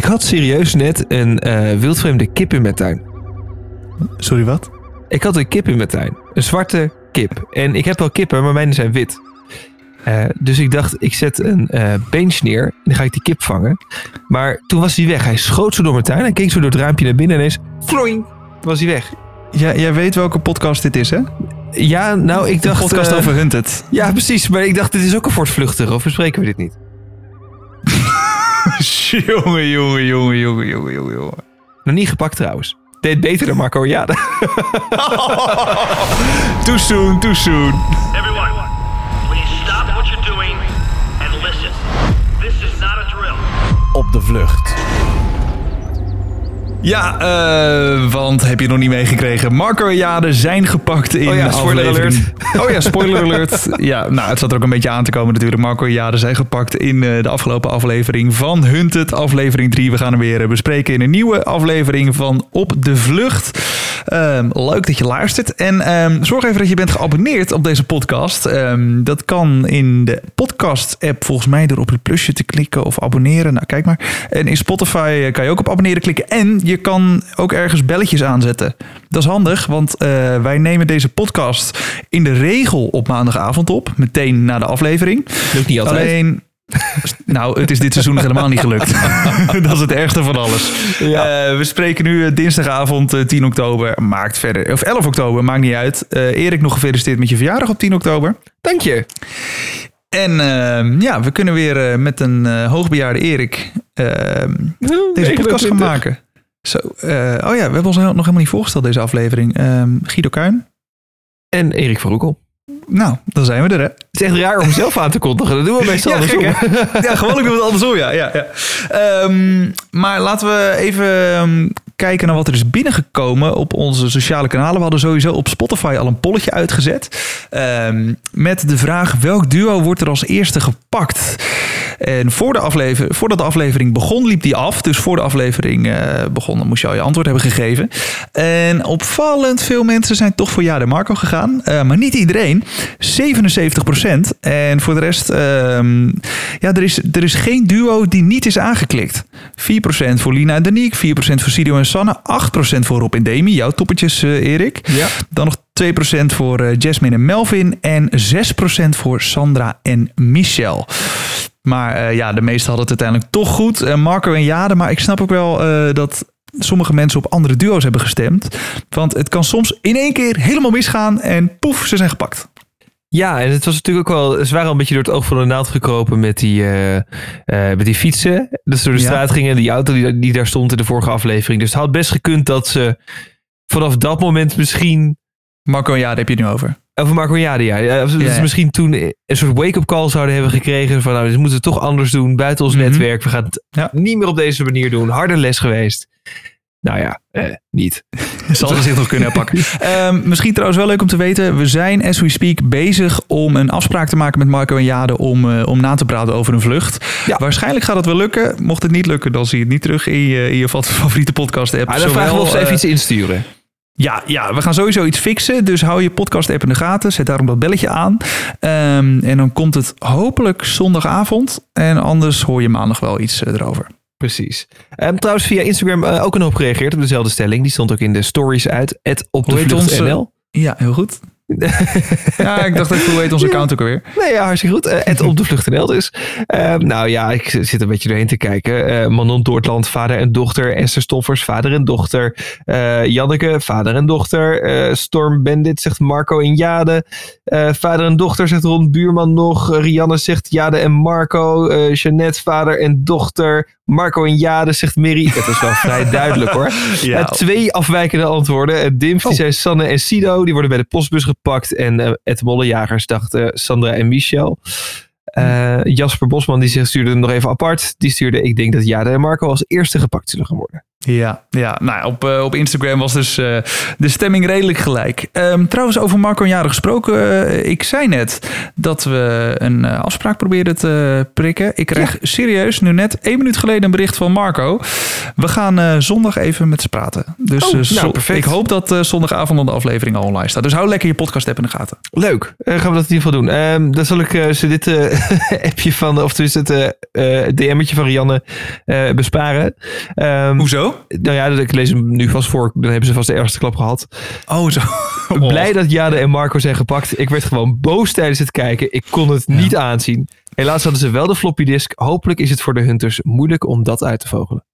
Ik had serieus net een eh, wildvreemde kip in mijn tuin. Sorry, wat? Ik had een kip in mijn tuin. Een zwarte kip. En ik heb wel kippen, maar mijne zijn wit. Eh, dus ik dacht, ik zet een eh bench neer en dan ga ik die kip vangen. Maar toen was hij weg. Hij schoot zo door mijn tuin. Hij keek zo door het raampje naar binnen en ineens... Floing! Was hij weg. Ja, jij weet welke podcast dit is, hè? Ja, nou, ik dacht... podcast eh, over Hunted. Ja, precies. Maar ik dacht, dit is ook een voortvluchtig. Of bespreken we dit niet? jongen, jongen, jongen, jongen, jongen, jongen, jongen. Nog niet gepakt trouwens. Deed beter dan Marco Jade. Too soon, too soon. Everyone, please stop what you're doing and listen. This is not a drill. Op de vlucht. Ja, eh, want heb je nog niet meegekregen? Marco en Jade zijn gepakt in Oh ja, de spoiler aflevering. Oh ja, spoiler alert. Ja, nou, het zat er ook een beetje aan te komen natuurlijk. Marco en Jade zijn gepakt in eh, de afgelopen aflevering van Hunted, aflevering 3. We gaan hem weer eh, bespreken in een nieuwe aflevering van Op de Vlucht. Ehm, leuk dat je luistert. En ehm, zorg even dat je bent geabonneerd op deze podcast. Ehm, dat kan in de podcast-app volgens mij door op het plusje te klikken of abonneren. Nou, kijk maar. En in Spotify eh, kan je ook op abonneren klikken. En je kan ook ergens belletjes aanzetten. Dat is handig, want eh, wij nemen deze podcast in de regel op maandagavond op. Meteen na de aflevering. Lukt niet altijd. Alleen... Nou, het is dit seizoen helemaal niet gelukt. dat is het ergste van alles. Ja. Eh, we spreken nu eh, dinsdagavond eh, 10 oktober. Maakt verder. Of 11 oktober, maakt niet uit. Eh, Erik, nog gefeliciteerd met je verjaardag op 10 oktober. Dank je. En eh, ja, we kunnen weer eh, met een eh, hoogbejaarde Erik eh, deze podcast gaan 29. maken. Zo, eh, oh ja, we hebben ons nog helemaal niet voorgesteld deze aflevering. Ehm, Guido Kuin. En Erik van Roekel. Nou, dan zijn we er hè. Het is echt raar om zelf aan te kondigen. Dat doen we meestal Ja, andersom. gek, hè? ja, gewoonlijk doen we het andersom, ja. ja, ja. Ehm, maar laten we even ehm, kijken naar wat er is binnengekomen op onze sociale kanalen. We hadden sowieso op Spotify al een polletje uitgezet. ehm, met de vraag, welk duo wordt er als eerste gepakt? En voor de aflevering, voordat de aflevering begon, liep die af. Dus voor de aflevering eh, begon, dan moest je al je antwoord hebben gegeven. En opvallend veel mensen zijn toch voor Ja de Marco gegaan. Eh, maar niet iedereen. 77% En voor de rest, ehm, ja, er is, er is geen duo die niet is aangeklikt. 4% voor Lina en Danique, 4% voor Sidio en Sanne, 8% voor Rob en Demi. Jouw toppetjes, eh, Erik. Ja. Dan nog 2% voor eh, Jasmine en Melvin. En 6% voor Sandra en Michel. Maar eh, ja, de meesten hadden het uiteindelijk toch goed. Eh, Marco en Jade. Maar ik snap ook wel dat sommige mensen op andere duo's hebben gestemd. Want het kan soms in één keer helemaal misgaan. En poef, ze zijn gepakt. Ja, en het was natuurlijk ook wel... Ze waren al een beetje door het oog van de naald gekropen met die, met die fietsen. Dat ze door de Ja. straat gingen. Die auto die, die daar stond in de vorige aflevering. Dus het had best gekund dat ze vanaf dat moment misschien... Marco en Jade heb je het nu over. Over Marco Jade, ja. ja. Dat Ja, ze ja. misschien toen een soort wake-up call zouden hebben gekregen. Van nou, dit moeten we toch anders doen. Buiten ons Mhm. netwerk. We gaan het niet meer op deze manier doen. Harde les geweest. Nou ja, eh, niet. Ze hadden zich nog kunnen herpakken. Ehm, misschien trouwens wel leuk om te weten. We zijn, as we speak, bezig om een afspraak te maken met Marco en Jade om, eh, om na te praten over een vlucht. Ja. Waarschijnlijk gaat het wel lukken. Mocht het niet lukken, dan zie je het niet terug in je, in je favoriete podcast app. Dan vragen we of ze even iets insturen. Ja, ja, we gaan sowieso iets fixen. Dus hou je podcast app in de gaten. Zet daarom dat belletje aan. Ehm, en dan komt het hopelijk zondagavond. En anders hoor je maandag wel iets eh, erover. Precies. Ehm, trouwens, via Instagram eh, ook een hoop gereageerd op dezelfde stelling. Die stond ook in de stories uit. Het op de NL. Ja, heel goed. Ja, ik dacht even, hoe heet onze account ook alweer? Nee, ja, hartstikke goed. Eh, Het op de vlucht dus. Ehm, nou ja, ik zit een beetje doorheen te kijken. Eh, Manon Doortland, vader en dochter. Esther Stoffers, vader en dochter. Eh, Janneke, vader en dochter. Eh, Storm Bandit zegt Marco en Jade. Eh, vader en dochter zegt Ron Buurman nog. Rianne zegt Jade en Marco. Eh Jeannette, vader en dochter. Marco en Jade zegt Mary. Dat is wel vrij duidelijk hoor. Ja. Twee afwijkende antwoorden. Uh, Dimf, die Oh. zei Sanne en Sido. Die worden bij de postbus gepakt. En eh Ed Mollejagers dachten Sandra en Michel. Eh, Jasper Bosman die zich stuurde hem nog even apart. Die stuurde, ik denk dat Jade en Marco als eerste gepakt zullen gaan worden. Ja, ja. Nou, op, eh, op Instagram was dus eh, de stemming redelijk gelijk. Ehm, trouwens, over Marco en Jaren gesproken. eh, ik zei net dat we een afspraak probeerden te prikken. Ik kreeg serieus nu net één minuut geleden een bericht van Marco. We gaan zondag even met ze praten. Dus Oh, nou, perfect. ik hoop dat zondagavond dan de aflevering al online staat. Dus hou lekker je podcast app in de gaten. Leuk, gaan we dat in ieder geval doen. Ehm, dan zal ik ze dit appje van, of tenminste het DM'tje van Rianne besparen. Ehm, Hoezo? Nou ja, ik lees hem nu vast voor. Dan hebben ze vast de ergste klap gehad. Oh, zo. Blij dat Jade en Marco zijn gepakt. Ik werd gewoon boos tijdens het kijken. Ik kon het niet aanzien. Helaas hadden ze wel de floppy disk. Hopelijk is het voor de Hunters moeilijk om dat uit te vogelen.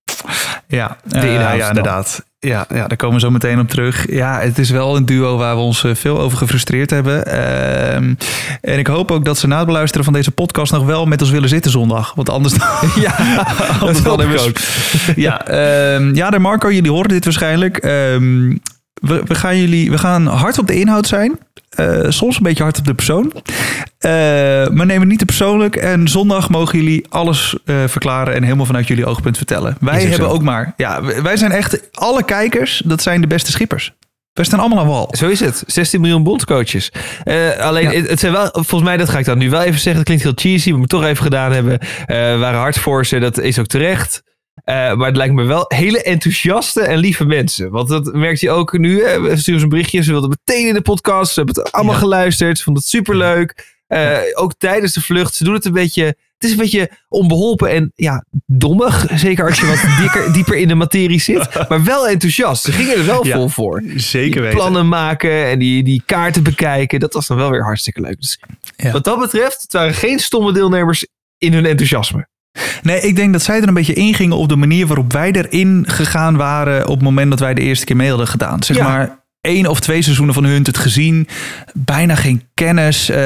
Ja, De eh, inhoud ja dan. inderdaad. Ja, ja, daar komen we zo meteen op terug. Ja, het is wel een duo waar we ons eh, veel over gefrustreerd hebben. Ehm, en ik hoop ook dat ze na het beluisteren van deze podcast nog wel met ons willen zitten zondag. Want anders... Ja, anders dan hoop ik hebben we- ook. ja, ehm, ja, de Marco, jullie horen dit waarschijnlijk. Ehm, we, we, gaan jullie, we gaan hard op de inhoud zijn. Eh, soms een beetje hard op de persoon. Eh, maar neem het niet te persoonlijk. En zondag mogen jullie alles eh, verklaren en helemaal vanuit jullie oogpunt vertellen. Wij hebben zo. ook maar... Ja, wij zijn echt... Alle kijkers, dat zijn de beste schippers. Wij staan allemaal aan wal. Zo is het. 16 miljoen bondscoaches. Alleen, Ja. het, het zijn wel, volgens mij, dat ga ik dan nu wel even zeggen. Dat klinkt heel cheesy, maar we het toch even gedaan hebben. We waren hard voor ze, dat is ook terecht. Eh, maar het lijkt me wel hele enthousiaste en lieve mensen. Want dat merkt je ook nu. Hè? We sturen ze een berichtje. Ze wilden meteen in de podcast. Ze hebben het allemaal Ja. geluisterd. Ze vonden het superleuk. Eh, ook tijdens de vlucht. Ze doen het een beetje... Het is een beetje onbeholpen en ja, dommig. Zeker als je wat dikker, dieper in de materie zit. Maar wel enthousiast. Ze gingen er wel Ja. vol voor Zeker die plannen maken en die, die kaarten bekijken. Dat was dan wel weer hartstikke leuk. Dus Ja. wat dat betreft, het waren geen stomme deelnemers in hun enthousiasme. Nee, ik denk dat zij er een beetje ingingen op de manier waarop wij erin gegaan waren op het moment dat wij de eerste keer mee hadden gedaan. Zeg Ja. maar één of twee seizoenen van Hunt het gezien. Bijna geen kennis. eh,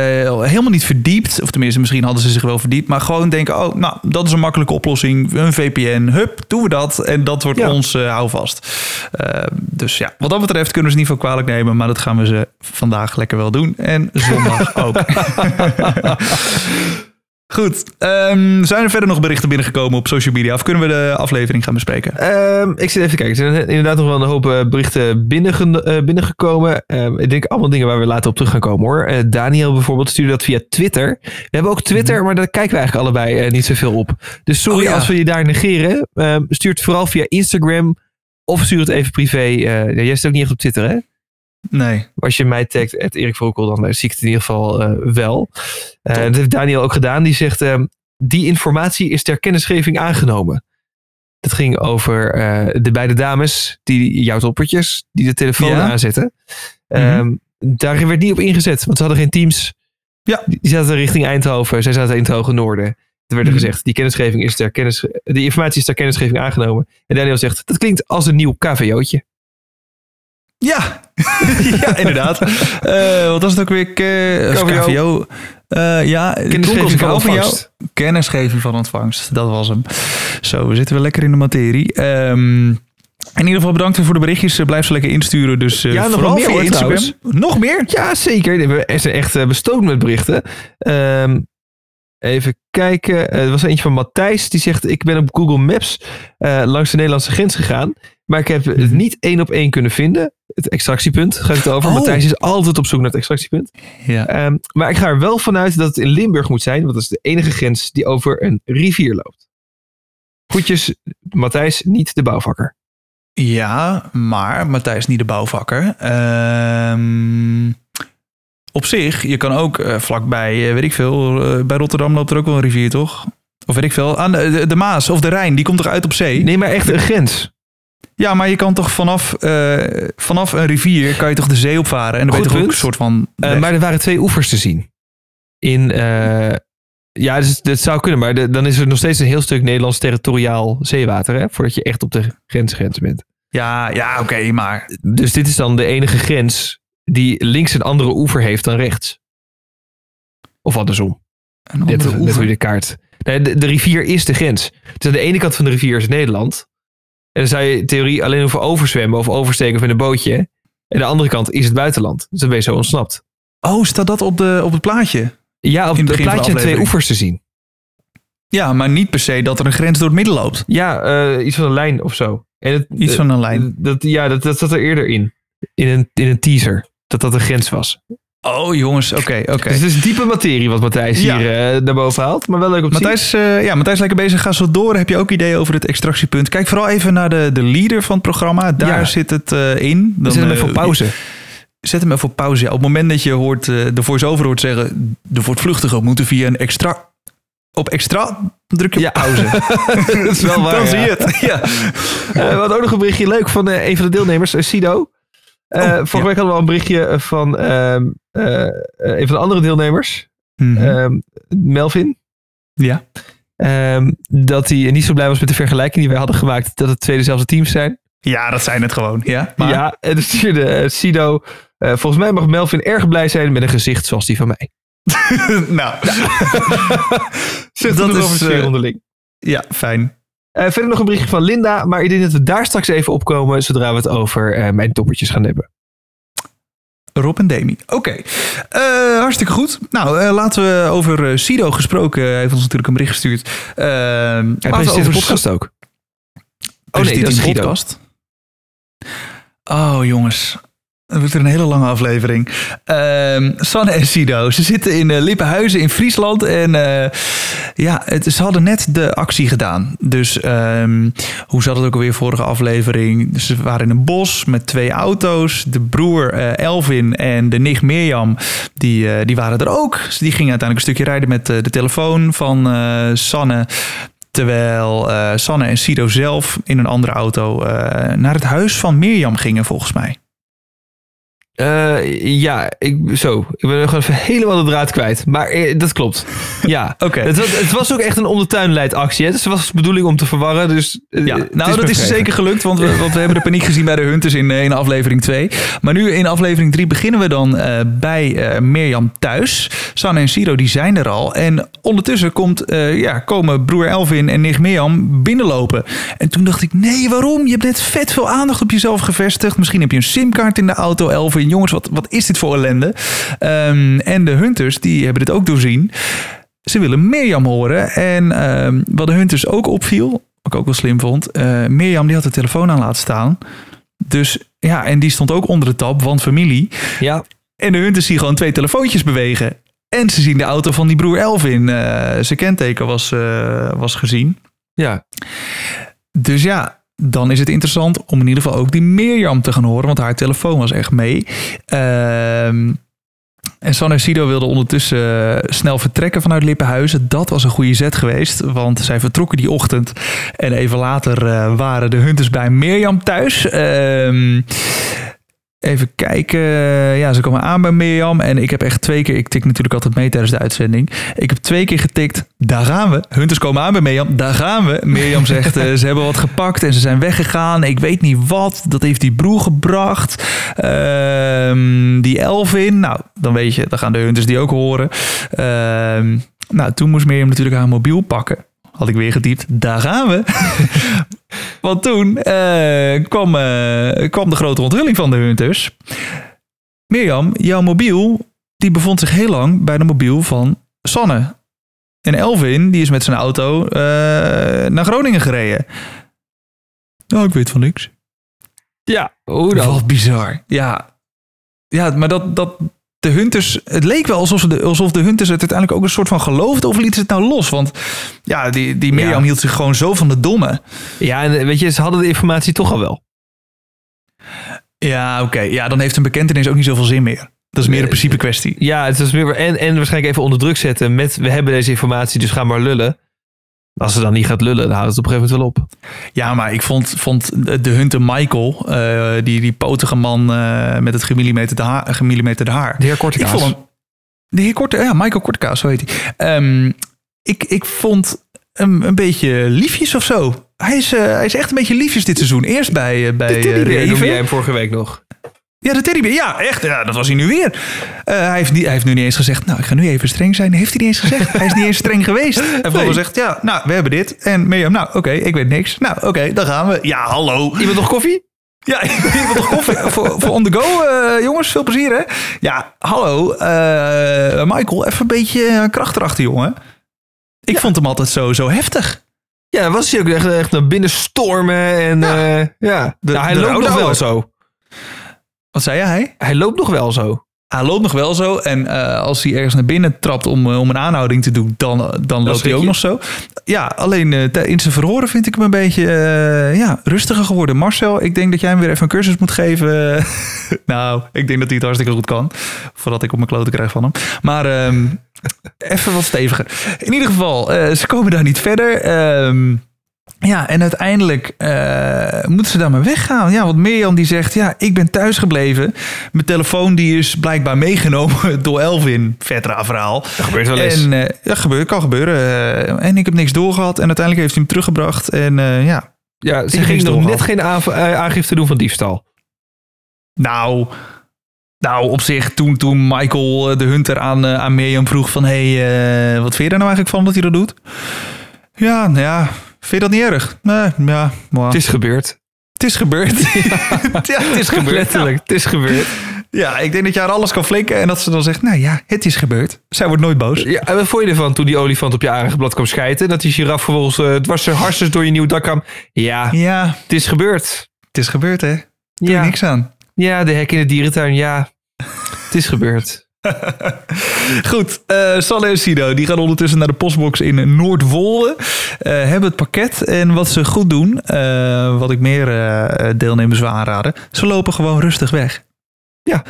helemaal niet verdiept. Of tenminste, misschien hadden ze zich wel verdiept. Maar gewoon denken, oh, nou, dat is een makkelijke oplossing. Een VPN, hup, doen we dat. En dat wordt Ja. ons eh, houvast. Eh, dus ja, wat dat betreft kunnen we ze niet voor kwalijk nemen. Maar dat gaan we ze vandaag lekker wel doen. En zondag ook. Goed. ehm, zijn er verder nog berichten binnengekomen op social media? Of kunnen we de aflevering gaan bespreken? Ehm, ik zit even te kijken. Er zijn inderdaad nog wel een hoop eh, berichten binnenge- eh, binnengekomen. Ehm, ik denk allemaal dingen waar we later op terug gaan komen hoor. Eh, Daniel bijvoorbeeld stuurde dat via Twitter. We hebben ook Twitter, maar daar kijken we eigenlijk allebei niet zoveel op. Dus sorry Oh ja. als we je daar negeren. Stuur het vooral via Instagram of stuur het even privé. Jij zit ook niet echt op Twitter hè? Nee. als je mij tagt, at Erik Vroekel, dan eh, zie ik het in ieder geval eh, wel. Eh, dat heeft Daniel ook gedaan. Die zegt, ehm, die informatie is ter kennisgeving aangenomen. Dat ging over de beide dames, die jouw toppertjes, die de telefoon Ja. aanzetten. Ehm, Daar werd niet op ingezet, want ze hadden geen teams. Ja. Die, zaten richting Eindhoven, zij zaten in het Hoge Noorden. Er werd er Mhm. gezegd, die kennisgeving is ter kennis, die informatie is ter kennisgeving aangenomen. En Daniel zegt, dat klinkt als een nieuw KVO'tje. Ja, ja inderdaad. Eh, wat was het ook weer? KVO. KVO. Eh, ja, Kennisgeving van van jou. ontvangst. Kennisgeving van ontvangst, dat was hem. Zo, we zitten weer lekker in de materie. Ehm, in ieder geval bedankt weer voor de berichtjes. Eh, Blijf ze lekker insturen. Dus Ja, nog vooral wel meer, via Instagram. trouwens. Nog meer? Ja, zeker. We zijn echt bestoken met berichten. Ehm, even kijken. Er was eentje van Matthijs. Die zegt, ik ben op Google Maps langs de Nederlandse grens gegaan. Maar ik heb het Mhm. niet één op één kunnen vinden. Het extractiepunt gaat het over. Oh. Matthijs is altijd op zoek naar het extractiepunt. Ja. Ehm, maar ik ga er wel vanuit dat het in Limburg moet zijn. Want dat is de enige grens die over een rivier loopt. Groetjes, Matthijs, niet de bouwvakker. Ja, maar Matthijs niet de bouwvakker. Ehm, op zich, je kan ook eh, vlakbij, eh, weet ik veel, eh, bij Rotterdam loopt er ook wel een rivier, toch? Of weet ik veel, aan de, de, de Maas of de Rijn, die komt toch uit op zee? Nee, maar echt een grens. Ja, maar je kan toch vanaf, eh, vanaf een rivier, kan je toch de zee opvaren? En dan Goed ben je toch ook een soort van... Eh, maar er waren twee oevers te zien. In, eh, ja, dus, dat zou kunnen, maar de- dan is er nog steeds een heel stuk Nederlands territoriaal zeewater, hè, voordat je echt op de grens, grens bent. Ja, ja oké, maar... Dus dit is dan de enige grens die links een andere oever heeft dan rechts. Of andersom. Een Net, andere net hoe oever. je de kaart. Nee, de, de rivier is de grens. Dus aan de ene kant van de rivier is Nederland. En dan zou je theorie alleen hoeven overzwemmen of oversteken of in een bootje. En de andere kant is het buitenland. Dus dan ben je zo ontsnapt. Oh, staat dat op, de, op het plaatje? Ja, op het het van plaatje twee oevers te zien. Ja, maar niet per se dat er een grens door het midden loopt. Ja, eh, iets van een lijn of zo. En het, Iets van een lijn. Dat, ja, dat, dat zat er eerder in. In een, in een teaser. Dat dat een grens was. Oh jongens, oké, oké. Dus het is diepe materie wat Matthijs Ja. hier eh, naar boven haalt. Maar wel leuk om te zien. Matthijs, eh, ja, Matthijs lekker bezig. Ga zo door. Heb je ook ideeën over het extractiepunt? Kijk vooral even naar de, de leader van het programma. Daar Ja. zit het eh, in. We zetten hem even op pauze. Zet hem even op pauze. Ja, op het moment dat je hoort, de voice-over hoort zeggen... de voortvluchtigen moeten via een extra... Op extra druk je Ja. pauze. dat is wel waar. Dan zie je het. Ja. We hadden ook nog een berichtje leuk van een van de deelnemers, Sido. Eh, Oh, vorige ja. week hadden we al een berichtje van ehm, eh, eh, een van de andere deelnemers, Mhm. ehm, Melvin. ja. ehm, dat hij niet zo blij was met de vergelijking die wij hadden gemaakt. Dat het twee dezelfde teams zijn. ja, dat zijn het gewoon. Ja, maar Ja, en dus stuurde eh, Sido. eh, volgens mij mag Melvin erg blij zijn met een gezicht zoals die van mij. nou, Dat is, de eh, onderling. ja, fijn. Eh, verder nog een berichtje van Linda. Maar ik denk dat we daar straks even opkomen. Zodra we het over eh, mijn toppertjes gaan hebben. Rob en Demi. Oké, Eh, hartstikke goed. Nou, laten we over Sido gesproken. Hij heeft ons natuurlijk een bericht gestuurd. Eh, Hij presenteert over podcast ook. Oh nee, dat is een podcast. Oh jongens, het wordt er een hele lange aflevering. Ehm Sanne en Sido, ze zitten in uh, Lippenhuizen in Friesland. En eh, ja, het, ze hadden net de actie gedaan. Dus ehm, hoe zat het ook alweer vorige aflevering? Ze waren in een bos met twee auto's. De broer eh, Elvin en de nicht Mirjam, die, die waren er ook. Dus die gingen uiteindelijk een stukje rijden met de telefoon van Sanne. Terwijl Sanne en Sido zelf in een andere auto naar het huis van Mirjam gingen, volgens mij. Eh, ja, ik, zo. Ik ben gewoon even helemaal de draad kwijt. Maar eh, dat klopt. Ja. Oké. Het, was, het was ook echt een om de actie. Hè? Dus het was de bedoeling om te verwarren. Dus, eh, Ja, nou, dat is zeker gelukt, want we, want we hebben de paniek gezien bij de Hunters in, in aflevering 2. Maar nu in aflevering 3 beginnen we dan bij Mirjam thuis. Sanne en Siro die zijn er al. En ondertussen komt, ja, komen broer Elvin en nicht Mirjam binnenlopen. En toen dacht ik, nee, waarom? Je hebt net vet veel aandacht op jezelf gevestigd. Misschien heb je een simkaart in de auto, Elvin. Jongens, wat, wat is dit voor ellende? Ehm, en de Hunters, die hebben dit ook doorzien. Ze willen Mirjam horen. En ehm, wat de Hunters ook opviel, wat ik ook wel slim vond. eh Mirjam die had de telefoon aan laten staan. Dus ja, en die stond ook onder de tap, want familie. Ja, En de Hunters zien gewoon twee telefoontjes bewegen. En ze zien de auto van die broer Elvin. eh zijn kenteken was, eh, was gezien. ja. Dus ja, dan is het interessant om in ieder geval ook die Mirjam te gaan horen. Want haar telefoon was echt mee. Ehm, en Sido wilden ondertussen eh, snel vertrekken vanuit Lippenhuizen. Dat was een goede zet geweest, want zij vertrokken die ochtend. En even later eh, waren de Hunters bij Mirjam thuis. Ehm, even kijken. Ja, ze komen aan bij Mirjam. En ik heb echt twee keer... Ik tik natuurlijk altijd mee tijdens de uitzending. Ik heb twee keer getikt. Daar gaan we. Hunters komen aan bij Mirjam. Daar gaan we. Mirjam zegt, eh, ze hebben wat gepakt en ze zijn weggegaan. Ik weet niet wat. Dat heeft die broer gebracht. Ehm, die Elvin. Nou, dan weet je, dan gaan de Hunters die ook horen. Ehm, nou, toen moest Mirjam natuurlijk haar mobiel pakken. Had ik weer getypt. Daar gaan we. Want toen eh, kwam, eh, kwam de grote onthulling van de Hunters. Mirjam, jouw mobiel die bevond zich heel lang bij de mobiel van Sanne. En Elvin die is met zijn auto eh, naar Groningen gereden. Nou, ik weet van niks. Ja, hoe dan? Wat bizar. Ja, ja maar dat, dat de Hunters... Het leek wel alsof, ze de, alsof de Hunters het uiteindelijk ook een soort van geloofden. Of lieten ze het nou los? Want ja, die, die Mirjam Ja. hield zich gewoon zo van de domme. Ja, en eh, weet je, ze hadden de informatie toch al wel. Ja, oké. Ja, dan heeft een bekentenis ook niet zoveel zin meer. Dat is meer een principe kwestie. Ja, het was meer, en, en waarschijnlijk even onder druk zetten met we hebben deze informatie, dus ga maar lullen. Als ze dan niet gaat lullen, dan houdt het op een gegeven moment wel op. Ja, maar ik vond, vond de Hunter Michael, eh, die, die potige man eh, met het gemillimeterde haar, gemillimeterde haar. De heer Ik Kortekaas. vond hem... De heer Korte, ja, Michael Kortekaas, zo heet hij. Ehm, ik, ik vond hem een beetje liefjes of zo. Hij is, eh, hij is echt een beetje liefjes dit seizoen. Eerst bij, bij Reven. jij hem vorige week nog. Ja, de teddybeer. Ja, echt. Ja, dat was hij nu weer. Eh, hij, heeft niet, hij heeft nu niet eens gezegd, nou, ik ga nu even streng zijn. Heeft hij niet eens gezegd. hij is niet eens streng geweest. Hij heeft gewoon gezegd, ja, nou, we hebben dit. En Mirjam, nou, oké, ik weet niks. Nou, oké, dan gaan we. Ja, hallo. Iemand nog koffie? Ja, wil toch koffie voor, voor on the go, eh, jongens. Veel plezier, hè? Ja, hallo. eh, Michael, even een beetje kracht erachter, jongen. Ik vond hem altijd zo, zo heftig. Ja, was hij ook echt, echt naar binnen stormen. En ja, ja. De- Nou, hij loopt nog wel zo. Wat zei hij? Hij loopt nog wel zo. Hij loopt nog wel zo. En eh, als hij ergens naar binnen trapt om, eh, om een aanhouding te doen, dan, dan loopt hij ook je. nog zo. Ja, alleen eh, t- in zijn verhoren vind ik hem een beetje eh, ja, rustiger geworden. Marcel, ik denk dat jij hem weer even een cursus moet geven. nou, ik denk dat hij het hartstikke goed kan. Voordat ik op mijn kloten krijg van hem. Maar ehm, even wat steviger. In ieder geval, eh, ze komen daar niet verder. Ehm, ja, en uiteindelijk eh, moeten ze daar maar weggaan. Ja, want Mirjam die zegt, ja, ik ben thuis gebleven. Mijn telefoon die is blijkbaar meegenomen door Elvin. Vet raar verhaal. Dat gebeurt wel eens. En eh, dat gebeurt, kan gebeuren. Eh, en ik heb niks doorgehad. En uiteindelijk heeft hij hem teruggebracht. En ja, ja, ze ging nog net geen aangifte doen van diefstal. nou... Nou, op zich, toen, toen Michael de Hunter aan, aan Mirjam vroeg van... Hé, hey, wat vind je er nou eigenlijk van dat hij dat doet? Ja, nou ja, vind je dat niet erg? Nee, ja, maar Het is gebeurd. het is gebeurd. ja, het is gebeurd. Letterlijk, het is gebeurd. Ja, ik denk dat je haar alles kan flikken en dat ze dan zegt, nou ja, het is gebeurd. Zij wordt nooit boos. Ja, en wat vond je ervan toen die olifant op je aardigblad kwam schijten? Dat die giraf vervolgens uh, dwars zijn harses door je nieuw dak kwam. Ja, Ja, het is gebeurd. het is gebeurd hè. Doe Ja, niks aan. ja, de hek in de dierentuin, ja. Het is gebeurd. Goed, eh Salle en Sido die gaan ondertussen naar de postbox in Noordwolde. Eh, hebben het pakket en wat ze goed doen, eh, wat ik meer deelnemers wil aanraden, ze lopen gewoon rustig weg. Ja.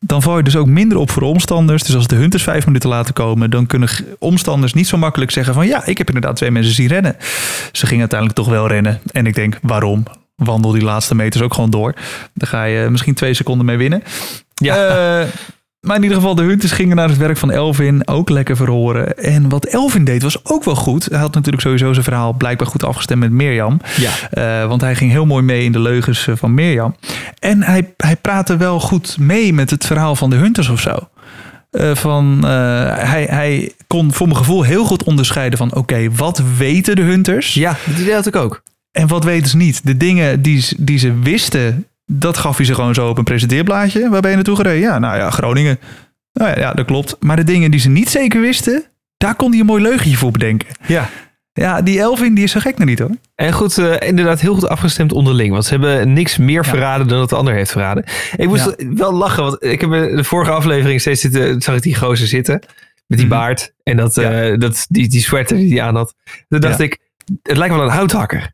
Dan val je dus ook minder op voor de omstanders. Dus als de hunters vijf minuten laten komen, dan kunnen omstanders niet zo makkelijk zeggen van ja, ik heb inderdaad twee mensen zien rennen. Ze gingen uiteindelijk toch wel rennen. En ik denk, waarom? Wandel die laatste meters ook gewoon door. Dan ga je misschien twee seconden mee winnen. Ja. Maar in ieder geval, de Hunters gingen naar het werk van Elvin. Ook lekker verhoren. En wat Elvin deed was ook wel goed. Hij had natuurlijk sowieso zijn verhaal blijkbaar goed afgestemd met Mirjam. Ja. Eh, want hij ging heel mooi mee in de leugens eh, van Mirjam. En hij, hij praatte wel goed mee met het verhaal van de Hunters of zo. Eh, van, hij, hij kon voor mijn gevoel heel goed onderscheiden van... oké, wat weten de Hunters? Ja, dat idee had ik ook. En wat weten ze niet? De dingen die, die ze wisten, dat gaf hij ze gewoon zo op een presenteerblaadje. Waar ben je naartoe gereden? Ja, nou ja, Groningen. Nou ja, ja, dat klopt. Maar de dingen die ze niet zeker wisten, daar kon hij een mooi leugentje voor bedenken. Ja. Ja, die Elvin, die is zo gek nog niet hoor. En goed, eh, inderdaad heel goed afgestemd onderling. Want ze hebben niks meer verraden dan dat de ander heeft verraden. Ik moest Ja. wel lachen, want ik heb in de vorige aflevering steeds zitten, zag ik die gozer zitten. Met die Mhm. baard en dat, Ja. dat, die, die sweater die hij aan had. Toen dacht ik, het lijkt wel een houthakker.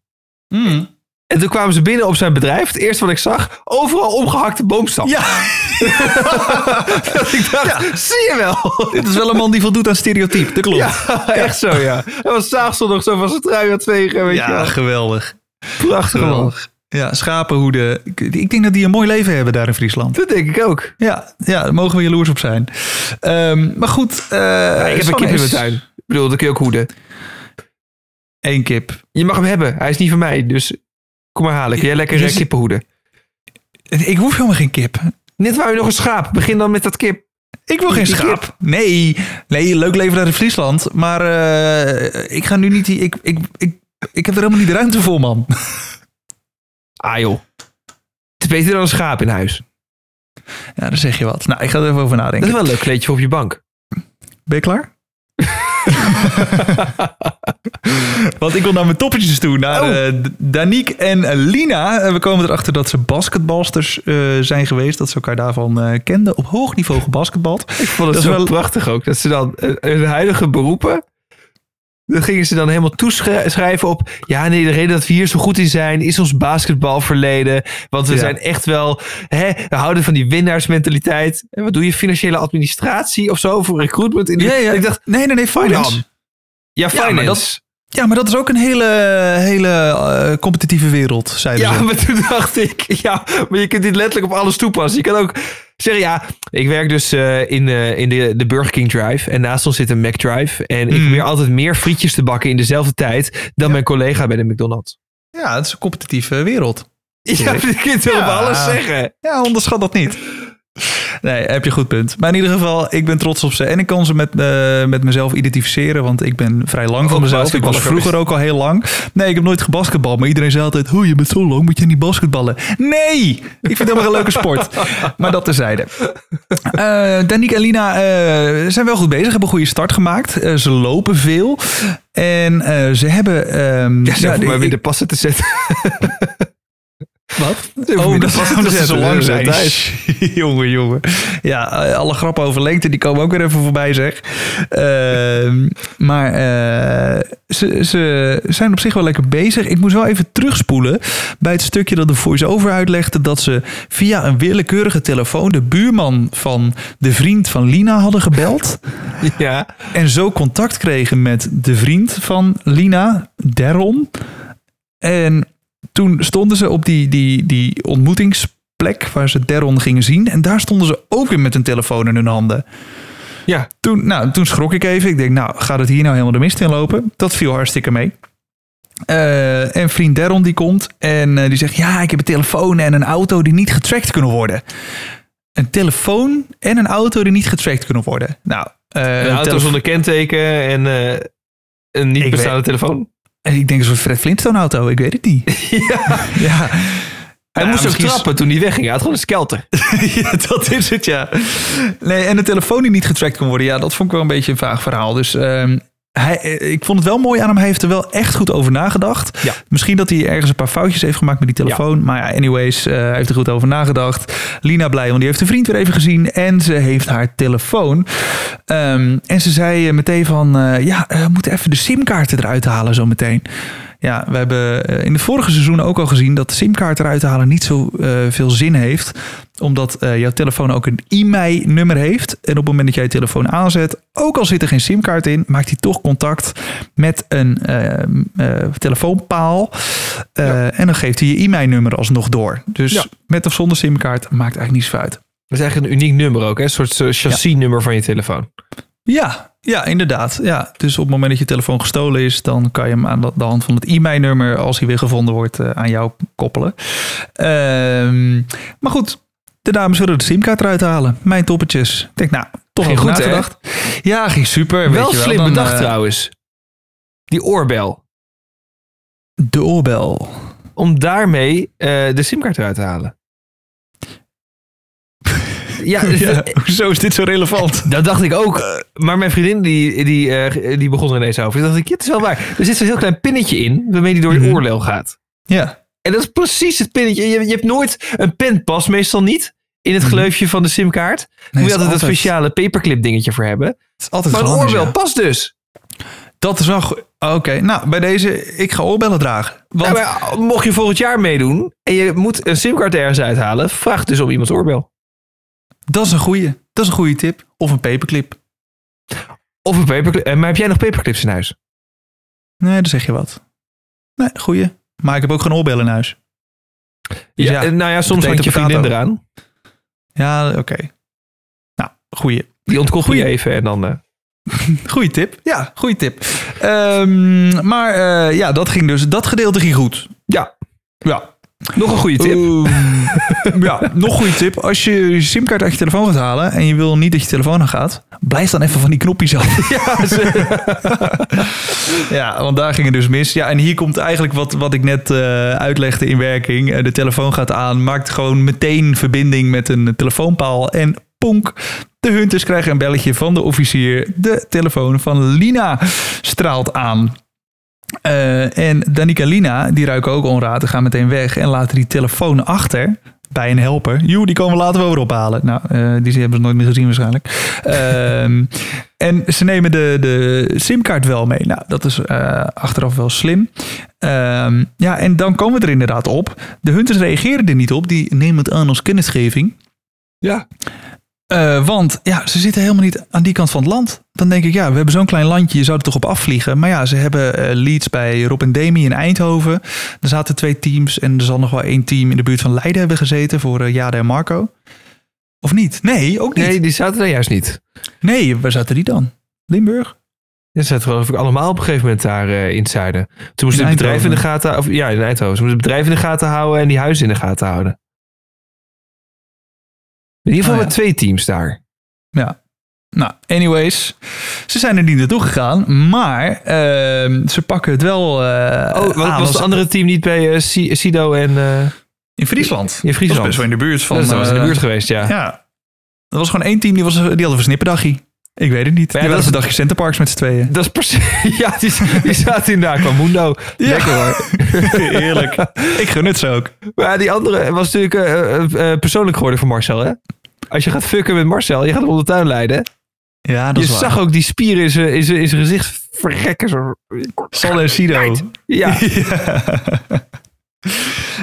En toen kwamen ze binnen op zijn bedrijf. Het eerste wat ik zag, overal omgehakte boomstammen. Ja, Dat ik dacht, zie je wel. dit is wel een man die voldoet aan stereotype. Dat klopt. Ja, echt zo ja. Hij was s'avonds nog zo van zijn trui aan het vegen. Weet je Ja, wel. geweldig. Prachtig. Geweldig. Ja, schapenhoeden. Ik, ik denk dat die een mooi leven hebben daar in Friesland. Dat denk ik ook. Ja, ja daar mogen we jaloers op zijn. Ehm, maar goed. eh ik heb een kip in mijn tuin. Ik bedoel, dat kun je ook hoeden. Eén kip. Je mag hem hebben. Hij is niet van mij. Dus kom maar halen. Kun jij lekker Je eh, zit- kippen hoeden? Ik hoef helemaal geen kip. Net wou je nog een schaap. Begin dan met dat kip. Ik wil geen schaap. Nee, nee, leuk leven daar in Friesland. Maar eh, ik ga nu niet... die- Ik, ik, ik, ik heb er helemaal niet de ruimte voor, man. Ah joh. Het is beter dan een schaap in huis. Ja, dan zeg je wat. Nou, ik ga er even over Dat nadenken. is wel een leuk kleedje voor op je bank. Ben je klaar? Want ik wil naar mijn toppetjes toe. Naar Oh. eh, Danique en Lina. En we komen erachter dat ze basketbalsters eh, zijn geweest. Dat ze elkaar daarvan eh, kenden. Op hoog niveau gebasketbald. Ik vond het Dat zo wel- prachtig ook. Dat ze dan eh, hun huidige beroepen... Dan gingen ze dan helemaal toeschrijven op... Ja, nee, de reden dat we hier zo goed in zijn... is ons basketbalverleden. Want we Ja. zijn echt wel... Hè, we houden van die winnaarsmentaliteit. En wat doe je? Financiële administratie of zo? Voor recruitment? In die... Ik dacht, nee, nee, nee, finance. dan? ja, Ja, maar finance. dat- Ja, maar dat is ook een hele, hele eh, competitieve wereld, zeiden Ja, ze. maar toen dacht ik, ja, maar je kunt dit letterlijk op alles toepassen. Je kan ook zeggen, ja, ik werk dus eh, in, eh, in de, de Burger King Drive en naast ons zit een Mac Drive. En ik Mm. probeer altijd meer frietjes te bakken in dezelfde tijd dan mijn collega bij de McDonald's. Ja, het is een competitieve wereld. Ja, je kunt op Ja. alles zeggen. Ja, onderschat dat niet. Nee, heb je een goed punt. Maar in ieder geval, ik ben trots op ze. En ik kan ze met, eh, met mezelf identificeren, want ik ben vrij lang van mezelf. Ik was vroeger ook al heel lang. Nee, ik heb nooit gebasketbald, maar iedereen zei altijd... Oh, je bent zo lang, moet je niet basketballen? Nee! Ik vind het helemaal een leuke sport. Maar dat terzijde. Eh Danique en Lina eh, zijn wel goed bezig, hebben een goede start gemaakt. Ze lopen veel. En ze hebben... ehm, Ja, ze ja, hoeven maar weer de passen te zetten. Wat? Oh, dat, de passen te dat ze zo lang zijn. jongen, jongen. Ja, eh, alle grappen over lengte, die komen ook weer even voorbij, zeg. Ehm, maar eh, ze, ze zijn op zich wel lekker bezig. Ik moest wel even terugspoelen bij het stukje dat de voice-over uitlegde... dat ze via een willekeurige telefoon de buurman van de vriend van Lina hadden gebeld... Ja. En zo contact kregen met de vriend van Lina, Deron. En toen stonden ze op die, die, die ontmoetingsplek waar ze Deron gingen zien. En daar stonden ze ook weer met een telefoon in hun handen. Ja. Toen, nou, toen schrok ik even. Ik denk, nou, gaat het hier nou helemaal de mist in lopen? Dat viel hartstikke mee. Eh, en vriend Deron die komt en eh, die zegt... ja, ik heb een telefoon en een auto die niet getrackt kunnen worden. Een telefoon en een auto die niet getrackt kunnen worden. Nou, eh, Een auto zonder kenteken en een niet bestaande telefoon. En ik denk een soort Fred Flintstone auto, ik weet het niet. Ja. ja. Hij Ja, moest ook trappen toen hij wegging. Hij had gewoon een skelter. ja, dat is het, ja. Nee, en de telefoon die niet getrackt kon worden, ja, dat vond ik wel een beetje een vaag verhaal. Dus ehm, hij, eh, ik vond het wel mooi aan hem. Hij heeft er wel echt goed over nagedacht. Ja. Misschien dat hij ergens een paar foutjes heeft gemaakt met die telefoon. Maar ja, anyways, eh, hij heeft er goed over nagedacht. Lina blij, want die heeft de vriend weer even gezien. En ze heeft haar telefoon. Ehm, en ze zei eh, meteen van, ja, we moeten even de simkaarten eruit halen zo meteen. Ja, we hebben eh, in de vorige seizoenen ook al gezien dat de simkaart eruit halen niet zo eh, veel zin heeft. Omdat eh, jouw telefoon ook een IMEI-nummer heeft. En op het moment dat jij je telefoon aanzet, ook al zit er geen simkaart in, maakt hij toch contact met een telefoonpaal. En dan geeft hij je IMEI-nummer alsnog door. Dus Ja. met of zonder simkaart maakt eigenlijk niet zoveel uit. Dat is eigenlijk een uniek nummer ook. Hè? Een soort chassisnummer van je telefoon. Ja, ja, inderdaad. Ja, dus op het moment dat je telefoon gestolen is, dan kan je hem aan de hand van het e-mailnummer, als hij weer gevonden wordt, eh, aan jou koppelen. Ehm, maar goed, de dames willen de simkaart eruit halen. Mijn toppetjes. Ik denk, nou, toch Ging over goed, hè? nagedacht. Ja, ging super. weet wel je slim Dan, bedacht eh, trouwens. Die oorbel. De oorbel. Om daarmee eh, de simkaart eruit te halen. Ja, dus Ja, hoezo is dit zo relevant? dat dacht ik ook. Maar mijn vriendin die, die, eh, die begon er ineens over. Toen dacht ik, ja, het is wel waar. Er zit zo'n heel klein pinnetje in waarmee die door je Mhm. oorlel gaat. Ja, En dat is precies het pinnetje. Je, je hebt nooit een pen past meestal niet in het Mhm. geleufje van de simkaart. Nee, moet je altijd een speciale paperclip dingetje voor hebben. het is altijd Maar een oorbel ja. past dus. Dat is wel goed. Oké, nou, bij deze, ik ga oorbellen dragen. Want Ja, maar mocht je volgend jaar meedoen en je moet een simkaart ergens uithalen, vraag dus om iemands oorbel. Dat is een goeie. Dat is een goede tip. Of een paperclip. Of een paperclip. Eh, Maar heb jij nog paperclips in huis? Nee, dan zeg je wat. Nee, goeie. Maar ik heb ook geen oorbellen in huis. Dus Ja, ja, eh, nou ja, soms hangt je vriendin eraan. Ja, oké. Nou, goeie. Die ontkocht je even en dan... eh, Goeie tip. Ja, goeie tip. Ehm, maar ja, dat ging dus. Dat gedeelte ging goed. ja, Ja. Nog een goede tip. Ja, nog goede tip. Als je je simkaart uit je telefoon gaat halen en je wil niet dat je telefoon aan gaat, blijf dan even van die knopjes af. Ja, Ja, want daar ging het dus mis. Ja, en hier komt eigenlijk wat, wat ik net eh, uitlegde in werking. Eh, de telefoon gaat aan, maakt gewoon meteen verbinding met een telefoonpaal. En ponk, de hunters krijgen een belletje van de officier. De telefoon van Lina straalt aan. Eh, en Danica en Lina, die ruiken ook onraad, gaan meteen weg en laten die telefoon achter bij een helper. Joe, die komen we later wel weer ophalen. Nou, eh, die hebben ze nooit meer gezien waarschijnlijk. Ehm, en ze nemen de, de simkaart wel mee. Nou, dat is eh, achteraf wel slim. Ehm, ja, en dan komen we er inderdaad op. De hunters reageren er niet op. Die nemen het aan als kennisgeving. ja. Eh, want ja, ze zitten helemaal niet aan die kant van het land. Dan denk ik, ja, we hebben zo'n klein landje, je zou er toch op afvliegen. Maar ja, ze hebben eh, leads bij Rob en Demi in Eindhoven. Er zaten twee teams en er zal nog wel één team in de buurt van Leiden hebben gezeten voor eh, Jade en Marco. Of niet? Nee, ook niet. Nee, Nee, die zaten daar juist niet. waar zaten die dan? Limburg? Die zaten geloof ik allemaal op een gegeven moment daar eh, in het zuiden. Toen moesten het bedrijf in de gaten... Of, ja, in Eindhoven. Ze moesten het bedrijf in de gaten houden en die huizen in de gaten houden. In ieder geval Oh, ja. met twee teams daar. Ja. Nou, anyways. Ze zijn er niet naartoe gegaan. Maar ehm, ze pakken het wel eh Oh, wat, aan was het andere team niet bij eh, Si- Sido en... eh, in Friesland. In Friesland. Dat is best wel in de buurt van... dat was in de buurt geweest, ja. Ja. Er was gewoon één team die, was, die hadden een. Ik weet het niet. ja, die dat is- een dagje Centerparks met z'n tweeën. Dat is precies... Ja, die, die zaten inderdaad qua Mundo. Lekker hoor. Heerlijk. Ik gun het ze ook. Maar die andere was natuurlijk persoonlijk geworden voor Marcel, hè? Als je gaat fucken met Marcel, je gaat hem onder de tuin leiden. Ja, Je zag ook die spieren in zijn, in zijn, in zijn gezicht verrekken. Zo. Sal en Sido. Ja,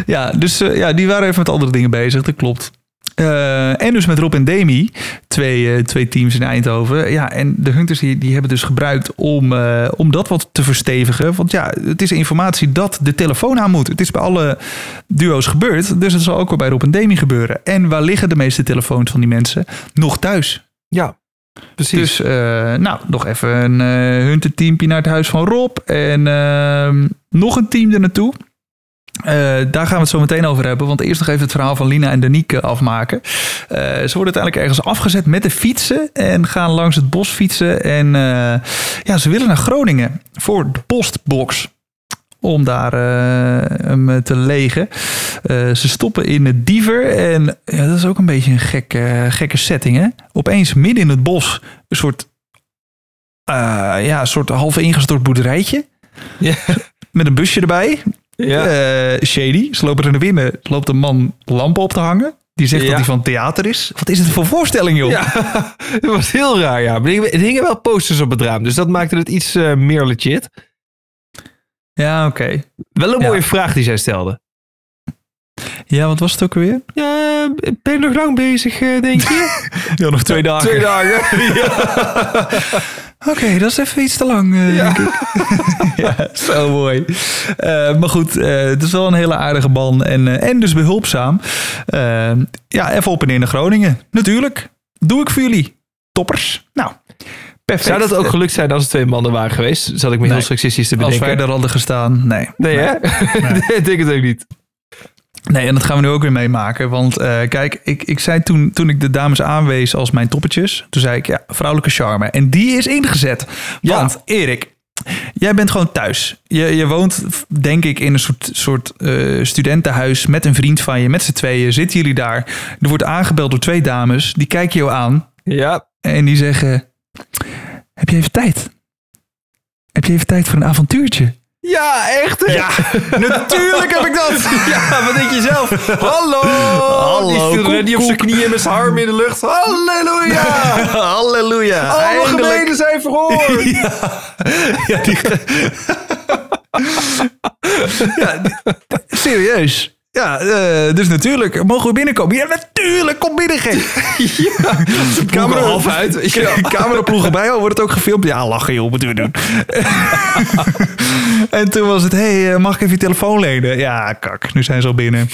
Ja, dus eh, ja, die waren even met andere dingen bezig, dat klopt. Eh, en dus met Rob en Demi, twee, eh, twee teams in Eindhoven. Ja, en de Hunters die, die hebben dus gebruikt om, eh, om dat wat te verstevigen. Want ja, het is informatie dat de telefoon aan moet. Het is bij alle duo's gebeurd, dus het zal ook wel bij Rob en Demi gebeuren. En waar liggen de meeste telefoons van die mensen? Nog thuis. ja. precies. Dus nou, nog even een eh Hunter teampje naar het huis van Rob. En ehm, nog een team er naartoe. Eh, daar gaan we het zo meteen over hebben. Want eerst nog even het verhaal van Lina en Danique afmaken. Eh, ze worden uiteindelijk ergens afgezet met de fietsen. En gaan langs het bos fietsen. En eh, ja, ze willen naar Groningen voor de postbox. Om daar hem te legen. Ze stoppen in het Diever. En ja, dat is ook een beetje een gekke, gekke setting. Hè? Opeens midden in het bos een soort, ja, een soort half ingestort boerderijtje. ja. Met een busje erbij. Ja. Eh, shady. Ze lopen er naar binnen. Loopt een man lampen op te hangen. Die zegt Ja. dat hij van theater is. Wat is het voor voorstelling, joh? Ja, het was heel raar, ja. Maar er hingen wel posters op het raam, dus dat maakte het iets eh, meer legit. Ja, oké. Wel een Ja. mooie vraag die zij stelde. Ja, wat was het ook alweer? Ja, ben je nog lang bezig, eh, denk je? Ja, nog twee dagen. Twee dagen. Oké, dat is even iets te lang, eh, denk ik. ja, zo mooi. Eh, maar goed, het is wel een hele aardige man en, en dus behulpzaam. Eh, ja, even op en neer naar Groningen. Natuurlijk. Doe ik voor jullie. Toppers. Nou, perfect. Zou dat ook gelukt zijn als het twee mannen waren geweest? Zat ik me heel Nee. seksistisch te Als bedenken. wij er hadden gestaan, nee. Nee, hè? ik denk het ook niet. Nee, en dat gaan we nu ook weer meemaken. Want eh, kijk, ik, ik zei toen, toen ik de dames aanwees als mijn toppetjes, toen zei ik ja, vrouwelijke charme. En die is ingezet. Ja. Want Erik, jij bent gewoon thuis. Je, je woont, denk ik, in een soort, soort eh, studentenhuis met een vriend van je, met z'n tweeën. Zitten jullie daar? Er wordt aangebeld door twee dames. Die kijken jou aan Ja, en die zeggen: Heb je even tijd? Heb je even tijd voor een avontuurtje? Ja echt hè? Ja, natuurlijk heb ik dat. Ja, wat denk je zelf? Hallo! Hallo, Die koek, die op zijn knieën met zijn arm in de lucht. Halleluja! Halleluja. Alle Eindelijk. gebeden zijn verhoord! Ja, die... ja, serieus. Ja, eh, dus natuurlijk. Mogen we binnenkomen? Ja, natuurlijk. Kom binnen, gek. Ja, Camera half uit, wel. Cameraploegen bij. Oh, wordt het ook gefilmd? Ja, lachen joh. Moeten we doen. en toen was het, hey, eh, mag ik even je telefoon lenen? Ja, kak. Nu zijn ze al binnen.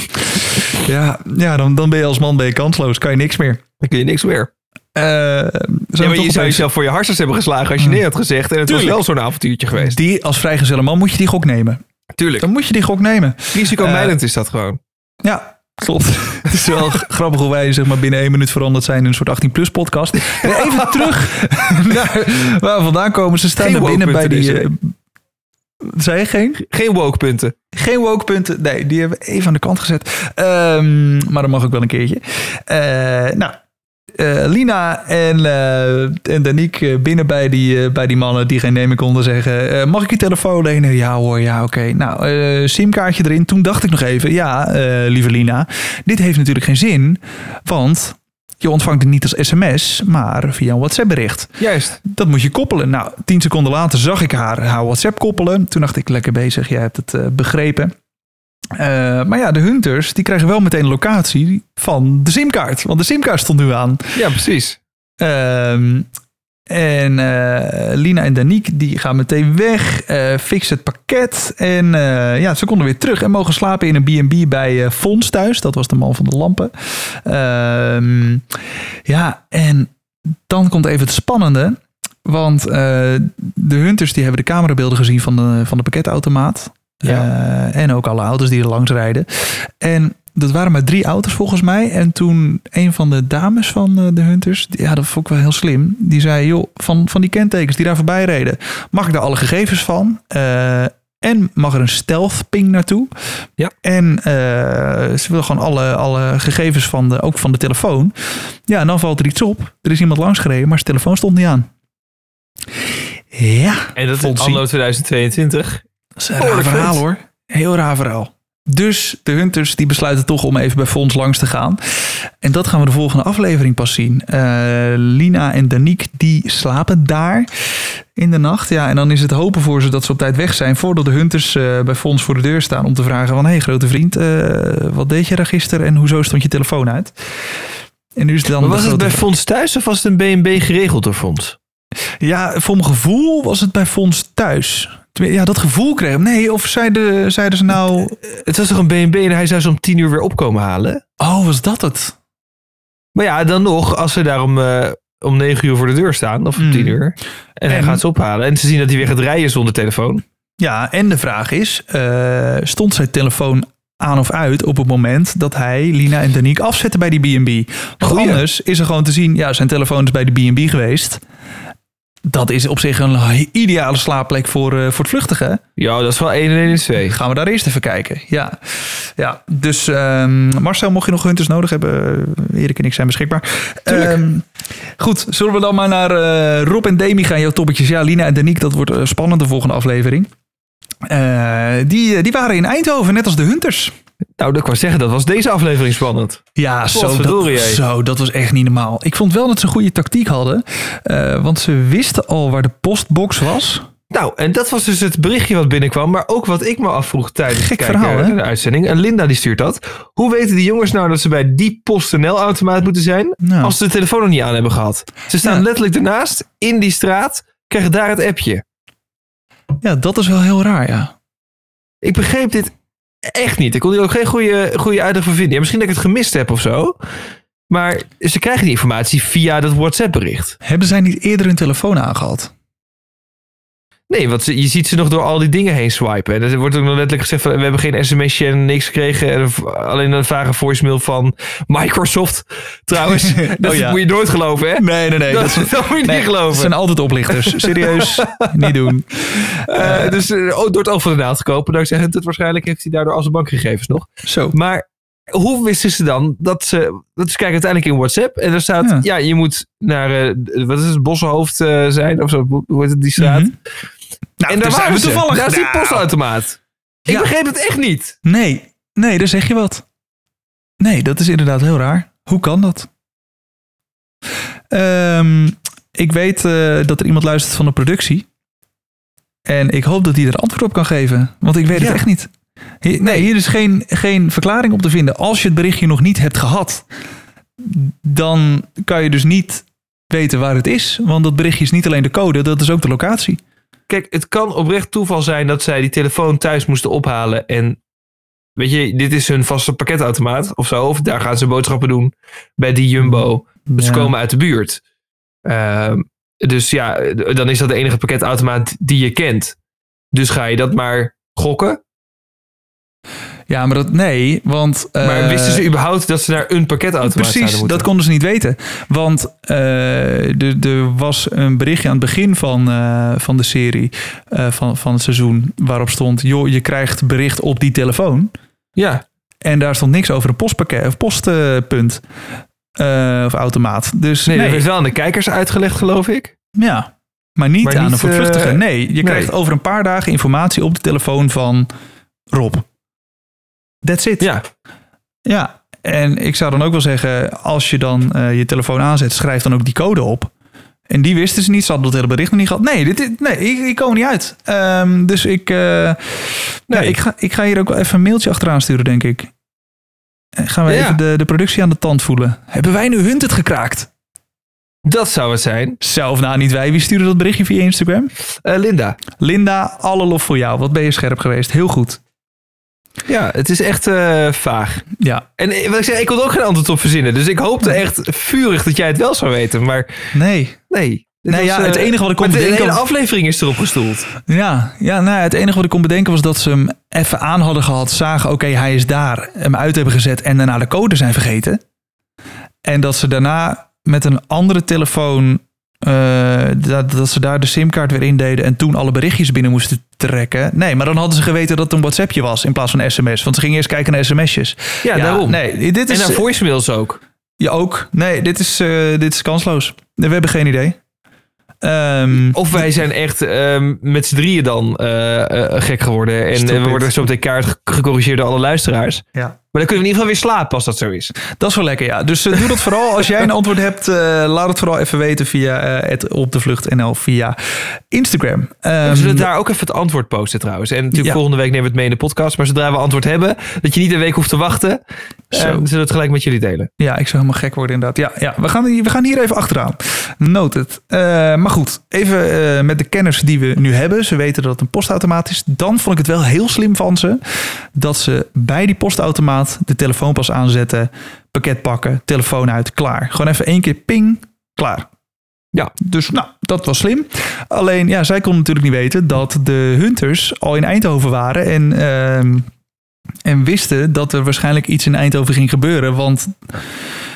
Ja, ja dan, dan ben je als man ben je kansloos. Kan je niks meer. Dan kun je niks meer. Eh, Ja, maar je zou jezelf voor je hartstikke hebben geslagen als je nee had gezegd. En het Tuurlijk. was wel zo'n avontuurtje geweest. Die als vrijgezelle man moet je die gok nemen. Tuurlijk. Dan moet je die gok nemen. Risicomijdend is dat gewoon. Ja, klopt. Het is wel grappig hoe wij zeg maar, binnen één minuut veranderd zijn in een soort 18-plus podcast. Even terug naar waar we vandaan komen. Ze staan er binnen bij woke-punten die... dus, eh, zei geen? Geen woke punten. Geen woke punten. Nee, die hebben we even aan de kant gezet. Ehm, maar dat mag ook wel een keertje. Eh, nou, eh, Lina en, eh en Danique eh, binnen bij die, bij die mannen die geen nemen konden zeggen... mag ik je telefoon lenen? Ja hoor, ja oké. Nou, simkaartje erin. Toen dacht ik nog even, ja, lieve Lina... dit heeft natuurlijk geen zin, want... Je ontvangt het niet als sms, maar via een WhatsApp bericht. Juist. Dat moet je koppelen. Nou, tien seconden later zag ik haar, haar WhatsApp koppelen. Toen dacht ik, lekker bezig, jij hebt het begrepen. Eh, maar ja, de hunters, die krijgen wel meteen een locatie van de simkaart. Want de simkaart stond nu aan. Ja, precies. Ehm, en eh, Lina en Danique, die gaan meteen weg, eh fixen het pakket. En ja, ze konden weer terug en mogen slapen in een B&B bij Fons thuis. Dat was de man van de lampen. Ehm, ja, en dan komt even het spannende. Want de hunters die hebben de camerabeelden gezien van de, van de pakketautomaat. Ja. Eh, en ook alle auto's die er langs rijden. En dat waren maar drie auto's volgens mij. En toen een van de dames van eh, de Hunters, die- ja, dat vond ik wel heel slim. Die zei, joh, van, van die kentekens die daar voorbij reden, mag ik daar alle gegevens van? Eh, en mag er een stealth ping naartoe? Ja. En ze wil gewoon alle, alle gegevens van de, ook van de telefoon. Ja, en dan valt er iets op. Er is iemand langsgereden, maar zijn telefoon stond niet aan. Ja, En dat is anno 2022. Dat is een raar verhaal hoor. Heel raar verhaal. Dus de Hunters die besluiten toch om even bij Fons langs te gaan. En dat gaan we de volgende aflevering pas zien. Eh, Lina en Danique die slapen daar in de nacht. Ja, en dan is het hopen voor ze dat ze op tijd weg zijn... voordat de Hunters eh, bij Fons voor de deur staan om te vragen van... hé hey, grote vriend, eh, wat deed je daar gisteren en hoezo stond je telefoon uit? En nu is het dan Maar was het bij Fonds thuis of was het een B&B geregeld door Fonds? Ja, voor mijn gevoel was het bij Fons thuis. Ja, dat gevoel kreeg. Nee, of zeiden, zeiden ze nou... Het was toch een B&B en hij zou ze om tien uur weer opkomen halen? Oh, was dat het? Maar ja, dan nog, als ze daar om, eh, om negen uur voor de deur staan, of om Mm. tien uur, en, hij gaat ze ophalen en ze zien dat hij weer gaat rijden zonder telefoon. Ja, en de vraag is, eh, stond zijn telefoon aan of uit op het moment dat hij Lina en Danique afzette bij die B&B? Want Goeie. anders is er gewoon te zien, ja, zijn telefoon is bij de B&B geweest. Dat is op zich een ideale slaapplek voor, eh, voor het vluchtigen. Ja, dat is wel 1 en 1 is 2. Gaan we daar eerst even kijken. Ja, ja. dus ehm, Marcel, mocht je nog hunters nodig hebben, eh, Erik en ik zijn beschikbaar. Ehm, goed, zullen we dan maar naar eh, Rob en Demi gaan, jouw toppetjes. Ja, Lina en Danique, dat wordt spannend de volgende aflevering. Die, die waren in Eindhoven, net als de hunters. Nou, dat kan zeggen, dat was deze aflevering spannend. Ja, zo dat, zo, dat was echt niet normaal. Ik vond wel dat ze een goede tactiek hadden. eh, want ze wisten al waar de postbox was. Nou, en dat was dus het berichtje wat binnenkwam, maar ook wat ik me afvroeg tijdens Gek kijken verhaal, hè? naar de uitzending. En Linda die stuurt dat. Hoe weten die jongens nou dat ze bij die PostNL-automaat moeten zijn, Nou. als ze de telefoon nog niet aan hebben gehad? Ze staan Ja. letterlijk ernaast, in die straat, krijgen daar het appje. Ja, dat is wel heel raar, ja. Ik begreep dit echt niet. Ik kon hier ook geen goede, goede uitleg vinden. Misschien dat ik het gemist heb of zo. Maar ze krijgen die informatie via dat WhatsApp-bericht. Hebben zij niet eerder hun telefoon aangehad? Nee, want ze- je ziet ze nog door al die dingen heen swipen. En er wordt ook nog letterlijk gezegd van... we hebben geen sms'je en niks gekregen. En een- alleen een vage voicemail van Microsoft. Trouwens, dat Oh ja. moet je nooit geloven, hè? Nee, nee, nee. dat, dat moet je Nee, niet geloven. Het zijn altijd oplichters. Serieus, niet doen. Eh, dus eh, oh, door het oog van de naald gekopen. Dankzij het waarschijnlijk heeft hij daardoor al zijn bankgegevens nog. Zo. Maar hoe wisten ze dan dat ze... Dat ze kijken uiteindelijk in WhatsApp. En er staat... Ja. Ja, je moet naar... wat is het? Bossenhoofd zijn of zo. Hoe heet het, die straat? Mhm. Nou, en daar waren we ze. toevallig. Daar is die Nou, postautomaat. Ik Ja. begreep het echt niet. Nee, nee, daar zeg je wat. Nee, dat is inderdaad heel raar. Hoe kan dat? Ehm, ik weet eh, dat er iemand luistert van de productie. En ik hoop dat hij er antwoord op kan geven. Want ik weet Ja. het echt niet. Hier, nee, hier is geen, geen verklaring op te vinden. Als je het berichtje nog niet hebt gehad, dan kan je dus niet weten waar het is. Want dat berichtje is niet alleen de code, dat is ook de locatie. Kijk, het kan oprecht toeval zijn dat zij die telefoon thuis moesten ophalen. En weet je, dit is hun vaste pakketautomaat of zo. Of daar gaan ze boodschappen doen bij die Jumbo. Dus ze Ja. komen uit de buurt. Ehm, dus ja, dan is dat de enige pakketautomaat die je kent. Dus ga je dat maar gokken. Ja, maar dat nee, want... Maar eh, wisten ze überhaupt dat ze naar een pakketautomaat zouden Precies, moeten? dat konden ze niet weten. Want eh, er, was een berichtje aan het begin van, eh, van de serie, van, van het seizoen, waarop stond: joh, je krijgt bericht op die telefoon. Ja, En daar stond niks over een postpakket of postpunt of automaat. Dus nee, nee, dat is wel aan de kijkers uitgelegd, geloof ik. ja. Maar niet Maar aan een voortvluchtige. nee, je nee. krijgt over een paar dagen informatie op de telefoon van Rob. That's it. Ja, Ja, en ik zou dan ook wel zeggen, als je dan eh, je telefoon aanzet, schrijf dan ook die code op. En die wisten ze niet, ze hadden dat hele bericht nog niet gehad. Nee, dit, nee ik, ik kom er niet uit. Ehm, dus ik, eh, ja, Nee. ik, ga, ik ga hier ook wel even een mailtje achteraan sturen, denk ik. En gaan we Ja. even de, de productie aan de tand voelen. Hebben wij nu Hunt het gekraakt? dat zou het zijn. Zelf nou, niet wij. Wie stuurde dat berichtje via Instagram? Eh, Linda. Linda, alle lof voor jou. Wat ben je scherp geweest. Heel goed. Ja, het is echt eh, vaag. Ja, En eh, wat ik zeg, ik kon ook geen antwoord op verzinnen. Dus ik hoopte echt vurig dat jij het wel zou weten. Maar nee. nee. Dit Nee, was, ja, het eh, enige wat ik kon maar de bedenken- hele aflevering is erop gestoeld. Ja, ja nou, ja, het enige wat ik kon bedenken was dat ze hem even aan hadden gehad, zagen, oké, hij is daar, hem uit hebben gezet en daarna de code zijn vergeten. En dat ze daarna met een andere telefoon, eh, dat, dat ze daar de simkaart weer in deden en toen alle berichtjes binnen moesten trekken. Nee, maar dan hadden ze geweten dat het een WhatsAppje was in plaats van sms. Want ze gingen eerst kijken naar sms'jes. Ja, daarom. Nee, dit En is... naar voicemails ook. Ja, ook. Nee, dit is, eh, dit is kansloos. We hebben geen idee. Ehm, Of wij zijn echt ehm, met z'n drieën dan eh, eh, gek geworden. En eh, we worden zo meteen kaart ge- gecorrigeerd door alle luisteraars. ja. Maar dan kunnen we in ieder geval weer slapen als dat zo is. Dat is wel lekker, ja. Dus eh, doe dat vooral. Als jij een antwoord hebt, eh, laat het vooral even weten via eh, het op de vlucht NL via Instagram. Ehm, we zullen daar ook even het antwoord posten trouwens. En natuurlijk Ja. volgende week nemen we het mee in de podcast. Maar zodra we antwoord hebben, dat je niet een week hoeft te wachten. Zo. eh, zullen we het gelijk met jullie delen. Ja, ik zou helemaal gek worden inderdaad. Ja, ja we, gaan, hier- we gaan hier even achteraan. Noted. Eh, maar goed, even eh, met de kennis die we nu hebben. Ze weten dat het een postautomaat is. Dan vond ik het wel heel slim van ze. Dat ze bij die postautomaat de telefoon pas aanzetten. Pakket pakken, telefoon uit, klaar. Gewoon even één keer ping, klaar. Ja. Dus nou, dat was slim. Alleen, ja, zij kon natuurlijk niet weten dat de hunters al in Eindhoven waren. En, ehm, en wisten dat er waarschijnlijk iets in Eindhoven ging gebeuren. Want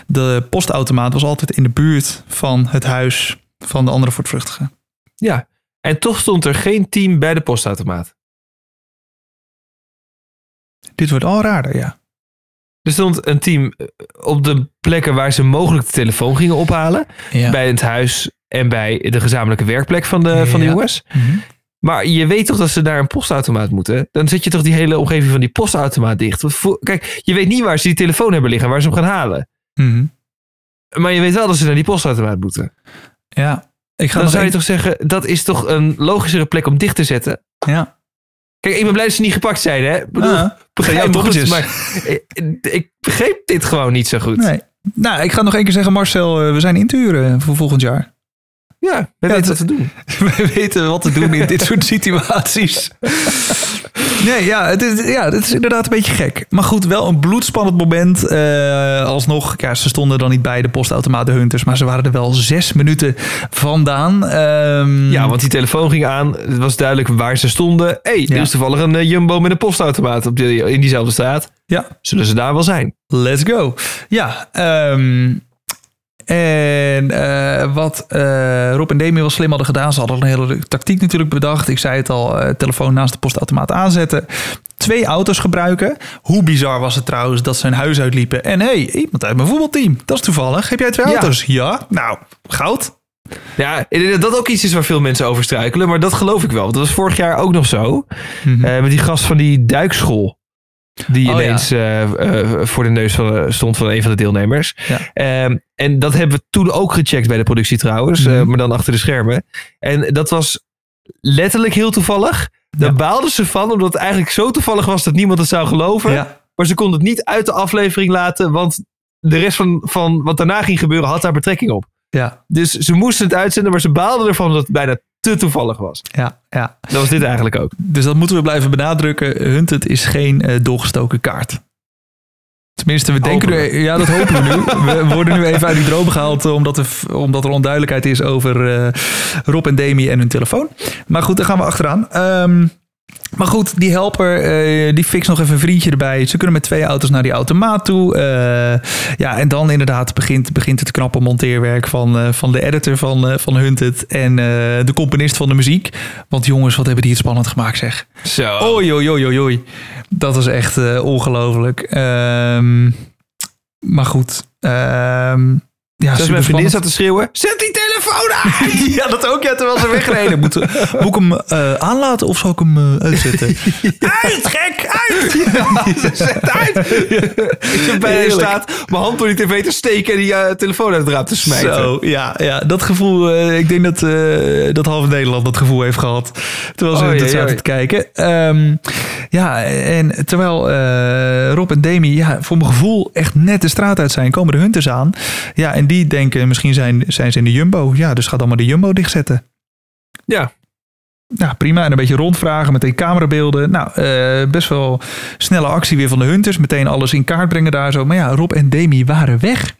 de postautomaat was altijd in de buurt van het huis van de andere voortvluchtigen. Ja. En toch stond er geen team bij de postautomaat. Dit wordt al raarder, ja. Er stond een team eh, op de plekken waar ze mogelijk de telefoon gingen ophalen. ja. Bij het huis en bij de gezamenlijke werkplek van de, van de jongens. Mhm. Maar je weet toch dat ze naar een postautomaat moeten? Dan zet je toch die hele omgeving van die postautomaat dicht? Kijk, je weet niet waar ze die telefoon hebben liggen, waar ze hem gaan halen. Mhm. Maar je weet wel dat ze naar die postautomaat moeten. Ja. Ik ga Dan zou je toch zeggen, dat is toch een logischere plek om dicht te zetten? Ja. Kijk, ik ben blij dat ze niet gepakt zijn, hè? Bedoel, jouw maar ik, ik begreep dit gewoon niet zo goed. nee. Nou, ik ga nog één keer zeggen, Marcel, eh, we zijn in te huren voor volgend jaar. Ja, we Ja, weten wat te doen. Wij weten wat te doen in dit soort situaties. Nee, ja het, is, ja, het is inderdaad een beetje gek. Maar goed, wel een bloedspannend moment. Eh, alsnog, ja, ze stonden dan niet bij de postautomaat de Hunters, maar ze waren er wel zes minuten vandaan. Ehm, Ja, want die telefoon ging aan. Het was duidelijk waar ze stonden. Hé, hey, er Ja. is toevallig een eh, Jumbo met een postautomaat op die, in diezelfde straat. ja, Zullen ze daar wel zijn? let's go. Ja, ehm, en eh, wat eh, Rob en Demi wel slim hadden gedaan, ze hadden een hele tactiek natuurlijk bedacht. Ik zei het al, eh, telefoon naast de postautomaat aanzetten. Twee auto's gebruiken. Hoe bizar was het trouwens dat ze hun huis uitliepen. En hé, hey, iemand uit mijn voetbalteam. Dat is toevallig. Heb jij twee auto's? Ja. Nou, goud. Ja, dat ook iets is waar veel mensen over struikelen. Maar dat geloof ik wel. Dat was vorig jaar ook nog zo. Mhm. Met die gast van die duikschool. Die Oh, ineens eh, eh, voor de neus van, stond van een van de deelnemers. Ja. Ehm, en dat hebben we toen ook gecheckt bij de productie trouwens. eh, Mhm. maar dan achter de schermen. En dat was letterlijk heel toevallig. Daar Ja. baalden ze van, omdat het eigenlijk zo toevallig was dat niemand het zou geloven. Maar ze konden het niet uit de aflevering laten, want de rest van, van wat daarna ging gebeuren had daar betrekking op. Ja, Dus ze moesten het uitzenden, maar ze baalden ervan dat het bijna te toevallig was. ja, ja. Dat was dit eigenlijk ook. Dus dat moeten we blijven benadrukken. Hunted is geen eh doorgestoken kaart. Tenminste, we denken. Ja, dat hopen we nu. We worden nu even uit die droom gehaald... eh, omdat er, omdat er onduidelijkheid is over eh, Rob en Demi en hun telefoon. Maar goed, daar gaan we achteraan. Ehm, maar goed, die helper, eh, die fixt nog even een vriendje erbij. Ze kunnen met twee auto's naar die automaat toe. Eh, ja, en dan inderdaad begint, begint het knappe monteerwerk van, eh, van de editor van, van Hunted... en de componist van de muziek. Want jongens, wat hebben die het spannend gemaakt, zeg. Zo. Oei, oei, oei, oei. Dat is echt ongelooflijk. Ehm, maar goed. ehm ja, Dus mijn vriendin zat te schreeuwen. Zet die telefoon aan! Ja, dat ook. Ja, terwijl ze wegreden. Moet, moet ik hem eh, aanlaten of zal ik hem eh, uitzetten? uit, gek, uit! Zet uit! Ik zit staat mijn hand door die tv te steken en die eh, telefoon uit het raam te smijten. Zo, ja, ja, dat gevoel. ik denk dat, dat half Nederland dat gevoel heeft gehad. Terwijl ze Oei, dat zaten te kijken. Ehm, ja, en terwijl Rob en Demi, ja, voor mijn gevoel echt net de straat uit zijn, komen de hunters aan. Ja, en die denken misschien zijn, zijn ze in de Jumbo. Ja, dus ga dan maar de Jumbo dichtzetten. Ja. Nou, prima. En een beetje rondvragen, meteen camerabeelden. Nou, eh, best wel snelle actie weer van de Hunters. Meteen alles in kaart brengen daar zo. Maar ja, Rob en Demi waren weg.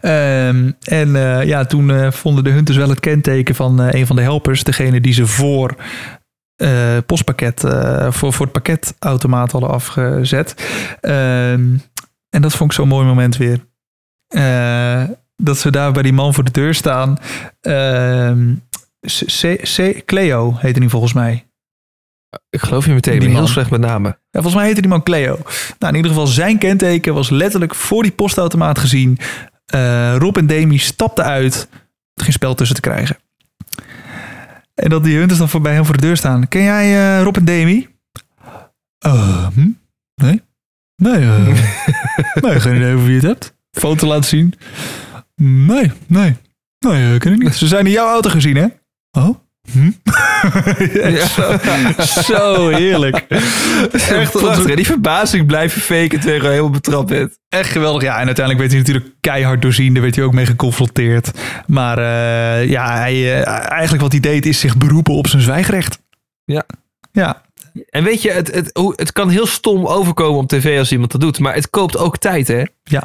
Ehm, en eh, ja, toen eh, vonden de hunters wel het kenteken van een van de helpers. Degene die ze voor postpakket, voor, voor het pakketautomaat hadden afgezet. Ehm, en dat vond ik zo'n mooi moment weer. Eh, dat ze daar bij die man voor de deur staan. Ehm, C- C- Cleo heette die volgens mij. Ik geloof je meteen, Die heel slecht met namen. Ja, volgens mij heette die man Cleo. Nou, in ieder geval zijn kenteken was letterlijk voor die postautomaat gezien. Eh, Rob en Demi stapten uit. Geen spel tussen te krijgen. En dat die hunters dan voorbij hem voor de deur staan. Ken jij eh, Rob en Demi? Eh, hm? Nee? Nee, nee, geen idee over wie je het hebt. Foto laten zien. Nee, nee. Nee, eh, ik niet. Ze zijn in jouw auto gezien, hè? Oh? Hm? Zo, zo heerlijk. Echt prachtig. Die verbazing blijven faken terwijl je helemaal betrapt bent. Echt geweldig. Ja, en uiteindelijk werd hij natuurlijk keihard doorzien. Daar werd hij ook mee geconfronteerd. Maar eh, ja, hij, eh, eigenlijk wat hij deed is zich beroepen op zijn zwijgrecht. Ja. Ja, En weet je, het, het, hoe- het kan heel stom overkomen op tv als iemand dat doet. Maar het koopt ook tijd, hè? ja.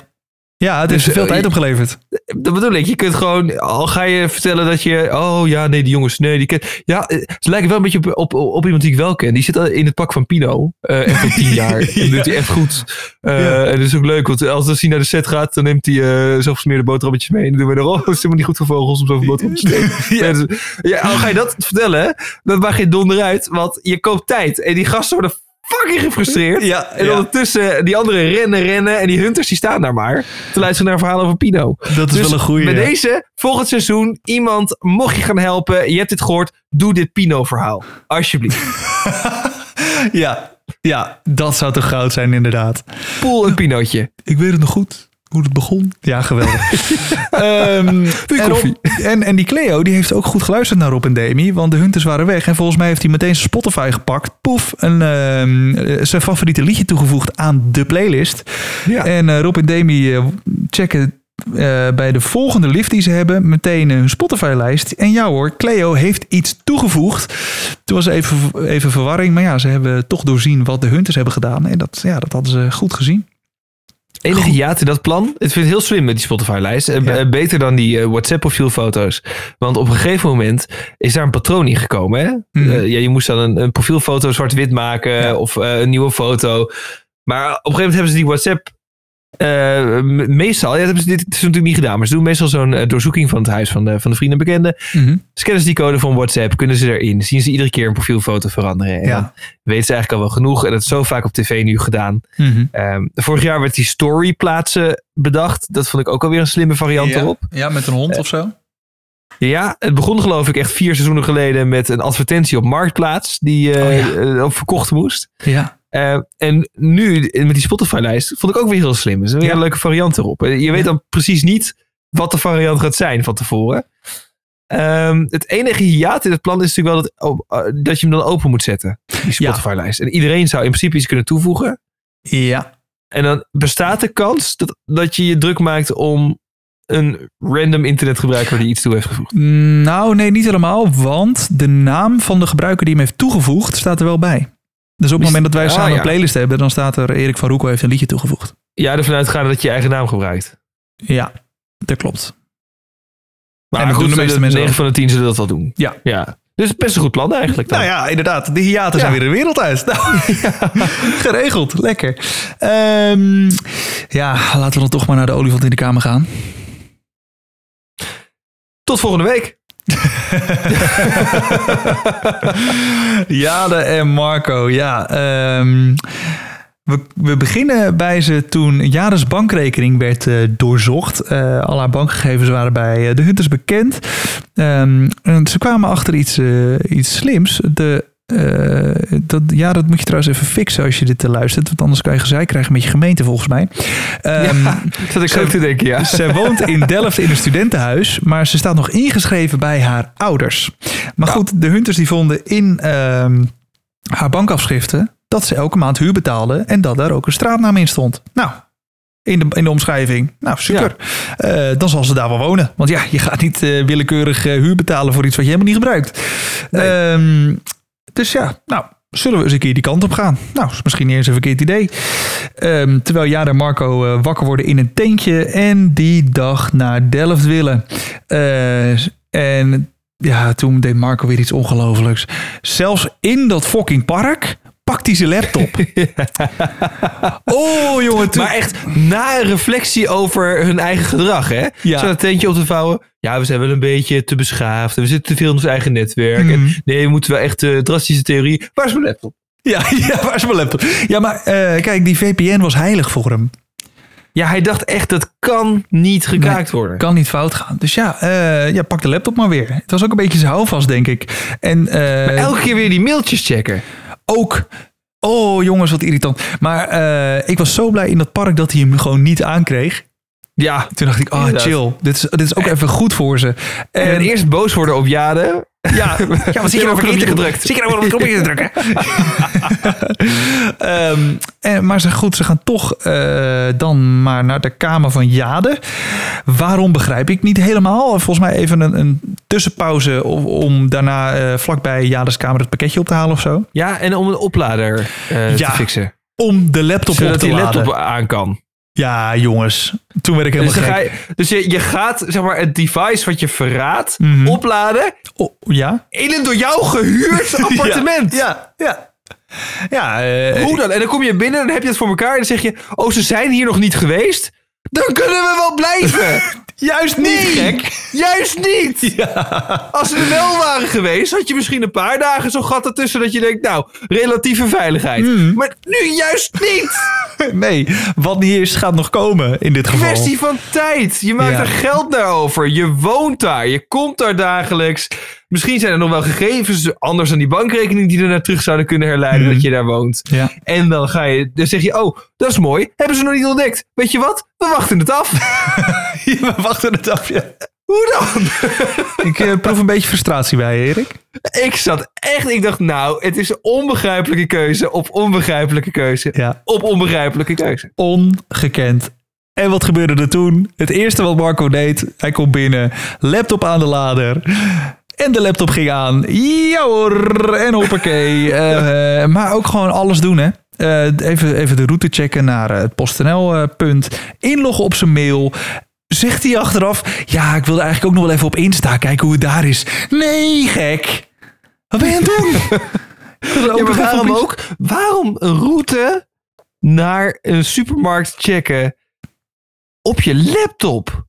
Ja, het heeft Dus, veel eh, tijd opgeleverd. Dat bedoel ik. Je kunt gewoon, al ga je vertellen dat je, oh ja, nee, die jongens, nee, die ken. Ja, eh, ze lijken wel een beetje op, op, op iemand die ik wel ken. Die zit in het pak van Pino. en van tien jaar. En doet hij echt goed. Eh, Ja. En dat is ook leuk, want als, als hij naar de set gaat, dan neemt hij eh zelfgesmeerde boterhammetjes mee. En dan doen we er, oh, het is helemaal niet goed voor vogels om zoveel boterhammetjes te eten. Ja. dus- ja, al ga je dat vertellen, dan maak je donder uit. Want je koopt tijd. En die gasten worden fucking gefrustreerd. Ja, En ja. ondertussen, die anderen rennen, rennen. En die hunters, die staan daar maar. Te luisteren naar verhalen over Pino. Dat is Dus wel een goeie. Ja. deze, volgend seizoen, iemand, mocht je gaan helpen, je hebt dit gehoord, doe dit Pino-verhaal. Alsjeblieft. Ja, ja, dat zou toch goud zijn inderdaad. Poel een Pinootje. Ik weet het nog goed. Hoe het begon. Ja, geweldig. Ehm, en. Rob- en, en die Cleo die heeft ook goed geluisterd naar Rob en Demi. Want de hunters waren weg. En volgens mij heeft hij meteen zijn Spotify gepakt. Poef, een, ehm, eh, zijn favoriete liedje toegevoegd aan de playlist. Ja. En eh, Rob en Demi eh, checken bij de volgende lift die ze hebben meteen hun Spotify-lijst. En ja hoor, Cleo heeft iets toegevoegd. Toen was even, even verwarring. Maar ja, ze hebben toch doorzien wat de hunters hebben gedaan. En dat, ja, dat hadden ze goed gezien. Enige jaat in dat plan. Ik vind het heel slim met die Spotify-lijst. Eh, Ja. eh, Beter dan die eh, WhatsApp-profielfoto's. Want op een gegeven moment is daar een patroon in gekomen. Hè? Mhm. Ja, je moest dan een, een profielfoto zwart-wit maken. Ja. Of een nieuwe foto. Maar op een gegeven moment hebben ze die WhatsApp... eh, meestal, ja, dat hebben ze dit is natuurlijk niet gedaan. Maar ze doen meestal zo'n eh, doorzoeking van het huis van de, van de vrienden en bekenden. Scannen ze die code van WhatsApp, kunnen ze erin. Zien ze iedere keer een profielfoto veranderen. En Ja. dan weten ze eigenlijk al wel genoeg. En dat is zo vaak op tv nu gedaan. Mhm. Ehm, vorig jaar werd die story plaatsen bedacht. Dat vond ik ook alweer een slimme variant ja. erop. Ja, met een hond of zo. Ja, het begon geloof ik echt vier seizoenen geleden met een advertentie op Marktplaats. Die eh, Oh ja. eh, op verkocht moest. Ja. Eh, en nu met die Spotify-lijst vond ik ook weer heel slim. Dat is weer Ja. een leuke variant erop. Eh, Je weet dan precies niet wat de variant gaat zijn van tevoren. Ehm, het enige hiaat in het plan is natuurlijk wel dat, eh, dat je hem dan open moet zetten. Die Spotify-lijst. En iedereen zou in principe iets kunnen toevoegen. Ja. En dan bestaat de kans dat, dat je je druk maakt om een random internetgebruiker die iets toe heeft gevoegd. Nou, nee, niet helemaal. Want de naam van de gebruiker die hem heeft toegevoegd staat er wel bij. Dus op het moment dat wij Ah, samen ja. een playlist hebben, dan staat er Erik van Roekel heeft een liedje toegevoegd. Ja, ervan uitgaan dat je je eigen naam gebruikt. Ja, dat klopt. Maar En dat goed, doen de meeste mensen 9 ook. van de 10 zullen dat wel doen. Ja. ja. Dus best een goed plan eigenlijk dan. Nou ja, inderdaad. De hiaten zijn Ja. weer de wereld uit. Nou, geregeld. Lekker. Ehm, ja, laten we dan toch maar naar de olifant in de kamer gaan. Tot volgende week. Jade en Marco, ja. ehm, we, we beginnen bij ze toen Jade's bankrekening werd eh, doorzocht. Eh, al haar bankgegevens waren bij eh, de Hunters bekend. Ehm, en ze kwamen achter iets, iets slims. De, eh, dat, ja, dat moet je trouwens even fixen als je dit te luistert. Want anders kan je gezeik krijgen met je gemeente volgens mij. Ehm, ja, dat ik zo- te denken, ja. zij woont in Delft in een studentenhuis, maar ze staat nog ingeschreven bij haar ouders. Maar Ja. goed, de Hunters die vonden in ehm, haar bankafschriften dat ze elke maand huur betaalde en dat daar ook een straatnaam in stond. Nou, in de, in de omschrijving. Nou, super. Eh, dan zal ze daar wel wonen. Want ja, je gaat niet eh, willekeurig huur betalen voor iets wat je helemaal niet gebruikt. Nee. Ehm, dus ja, nou, zullen we eens een keer die kant op gaan? Nou, is misschien niet eens een verkeerd idee. Ehm, terwijl Jade en Marco eh, wakker worden in een tentje en die dag naar Delft willen. Eh, en ja, toen deed Marco weer iets ongelofelijks. Zelfs in dat fucking park pakt hij zijn laptop. oh, jongen. Toen... Maar echt na een reflectie over hun eigen gedrag, hè? Ja. Zo dat tentje op te vouwen. Ja, we zijn wel een beetje te beschaafd. en We zitten te veel in ons eigen netwerk. Mhm. En nee, we moeten wel echt eh, drastische theorie. Waar is mijn laptop? Ja, ja, waar is mijn laptop? Ja, maar eh, kijk, die VPN was heilig voor hem. Ja, hij dacht echt, dat kan niet gekraakt worden. Kan niet fout gaan. Dus ja, eh, ja, pak de laptop maar weer. Het was ook een beetje zijn houvast, denk ik. En Maar elke keer weer die mailtjes checken. Ook... Oh, jongens, wat irritant. Maar eh, ik was zo blij in dat park dat hij hem gewoon niet aankreeg. Ja. Toen dacht ik, oh, Inderdaad. chill. Dit is, dit is ook even goed voor ze. En, En, eerst boos worden op Jade. ja, ja, wat zit je nou Knopje verkeerd gedrukt. Zit je nou op een knopje te drukken? Ehm, en, maar ze, goed, ze gaan toch eh, dan maar naar de kamer van Jade. Waarom begrijp ik niet helemaal. Volgens mij even een, een tussenpauze om, om daarna eh, vlakbij Jades kamer het pakketje op te halen of zo. Ja, en om een oplader eh, Ja, te fixen. Om de laptop op Zodat te die laden. laptop aan kan. Ja, jongens. Toen werd ik Dus, helemaal gek. ga je, dus je, je gaat zeg maar, het device wat je verraadt Mhm. opladen Oh, ja? in een door jou gehuurd appartement. Ja, ja. Ja, eh, Hoe dan? En dan kom je binnen en dan heb je het voor elkaar en dan zeg je, oh ze zijn hier nog niet geweest. Dan kunnen we wel blijven. juist niet Nee, gek. Juist niet. Als ze er wel waren geweest, had je misschien een paar dagen zo'n gat ertussen dat je denkt, nou, relatieve veiligheid. Hmm. Maar nu juist niet. Nee, wat niet is, gaat nog komen in dit geval. Kwestie van tijd. Je maakt Ja. er geld naar over. Je woont daar. Je komt daar dagelijks. Misschien zijn er nog wel gegevens anders dan die bankrekening die er naar terug zouden kunnen herleiden Mhm. dat je daar woont. Ja. En dan ga je, dan zeg je, oh, dat is mooi. Hebben ze nog niet ontdekt. Weet je wat? We wachten het af. We wachten het af, ja. Hoe dan? Ik eh, proef een beetje frustratie bij je, Erik. ik zat echt, ik dacht, nou, het is een onbegrijpelijke keuze op onbegrijpelijke keuze. Ja. Op onbegrijpelijke keuze. Ongekend. En wat gebeurde er toen? Het eerste wat Marco deed, hij komt binnen, laptop aan de lader. En de laptop ging aan. Ja hoor, en hoppakee. Eh, maar ook gewoon alles doen, hè. Eh, even, even de route checken naar het PostNL-punt. Inloggen op zijn mail. Zegt hij achteraf, ja, ik wilde eigenlijk ook nog wel even op Insta kijken hoe het daar is. Nee, gek. Wat ben je aan het doen? Ja, maar waarom ook? Waarom een route naar een supermarkt checken op je laptop?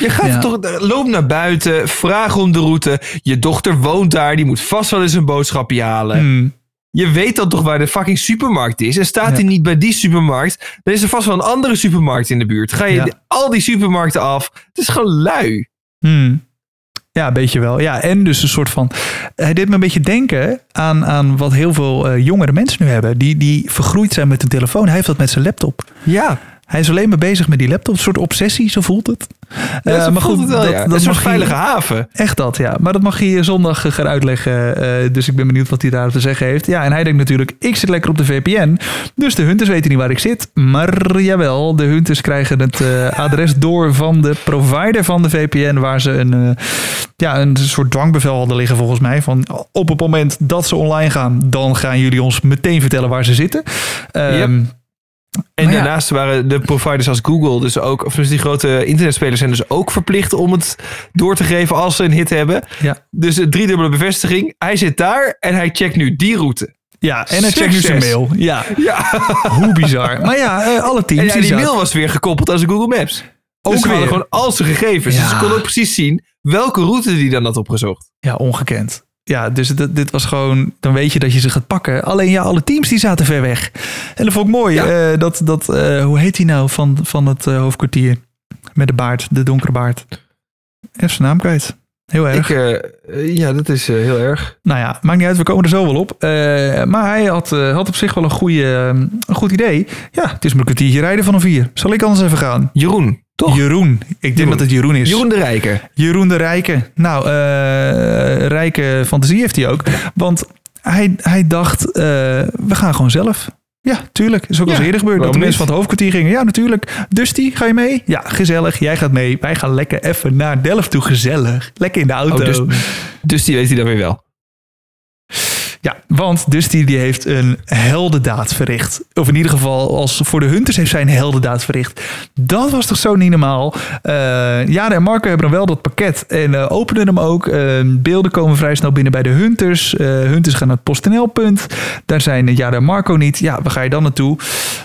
Je gaat Ja. toch, loop naar buiten, vraag om de route. Je dochter woont daar, die moet vast wel eens een boodschapje halen. Hmm. Je weet dan toch waar de fucking supermarkt is. En staat Ja. hij niet bij die supermarkt, dan is er vast wel een andere supermarkt in de buurt. Ga je Ja. al die supermarkten af. Het is gewoon lui. Hmm. Ja, een beetje wel. Ja, en dus een soort van. Hij deed me een beetje denken aan, aan wat heel veel eh, jongere mensen nu hebben. Die, die vergroeid zijn met een telefoon. Hij heeft dat met zijn laptop. Ja, Hij is alleen maar bezig met die laptop. Een soort obsessie, zo voelt het. Ja Eh, voelt het wel, ja. een veilige haven. Echt dat, ja. Maar dat mag hij zondag eh, gaan uitleggen. eh, dus ik ben benieuwd wat hij daarop te zeggen heeft. Ja, en hij denkt natuurlijk, ik zit lekker op de VPN. Dus de hunters weten niet waar ik zit. Maar jawel, de hunters krijgen het adres door van de provider van de VPN. Waar ze een, ja, een soort dwangbevel hadden liggen volgens mij. Van op het moment dat ze online gaan, dan gaan jullie ons meteen vertellen waar ze zitten. Ehm, En ja. daarnaast waren de providers als Google, dus ook, of dus die grote internetspelers zijn dus ook verplicht om het door te geven als ze een hit hebben. Ja. Dus een driedubbele bevestiging. Hij zit daar en hij checkt nu die route. Ja, en hij checkt nu zijn mail. Ja, Ja, hoe bizar. Maar ja, eh, alle teams en ja, die mail was weer gekoppeld aan zijn Google Maps. Ook dus weer. gewoon al zijn gegevens. Dus ze konden ook precies zien welke route die dan had opgezocht. Ja, ongekend. Ja, dus dit, dit was gewoon, dan weet je dat je ze gaat pakken. Alleen ja, alle teams die zaten ver weg. En dat vond ik mooi. Ja. eh, dat, dat, eh, hoe heet hij nou van, van het eh, hoofdkwartier? Met de baard, de donkere baard. Even zijn naam kwijt. Heel erg. Ik, ja, dat is heel erg. Nou ja, maakt niet uit, we komen er zo wel op. Maar hij had, had op zich wel een, goede, een goed idee. Ja, het is maar een kwartiertje rijden van een vier. Zal ik anders even gaan? Jeroen, toch? Jeroen. Ik denk Jeroen. dat het Jeroen is. Jeroen de Rijker. Jeroen de Rijke. Nou, eh, rijke fantasie heeft hij ook. Want hij, hij dacht, eh, we gaan gewoon zelf. Ja, tuurlijk. Is ook al eens Ja, eerder gebeurd. Dat de mensen van het hoofdkwartier gingen. Ja, natuurlijk. Dusty, ga je mee? Ja, gezellig. Jij gaat mee. Wij gaan lekker even naar Delft toe. Gezellig. Lekker in de auto. Oh, dus, dus die weet hij dan weer wel. Ja, want Dusty die heeft een heldendaad verricht. Of in ieder geval, als voor de Hunters heeft zij een heldendaad verricht. Dat was toch zo niet normaal. Eh Jade en Marco hebben dan wel dat pakket en eh, openen hem ook. Eh, beelden komen vrij snel binnen bij de Hunters. Eh, Hunters gaan naar het PostNL-punt. Daar zijn Jade en Marco niet. Ja, waar ga je dan naartoe?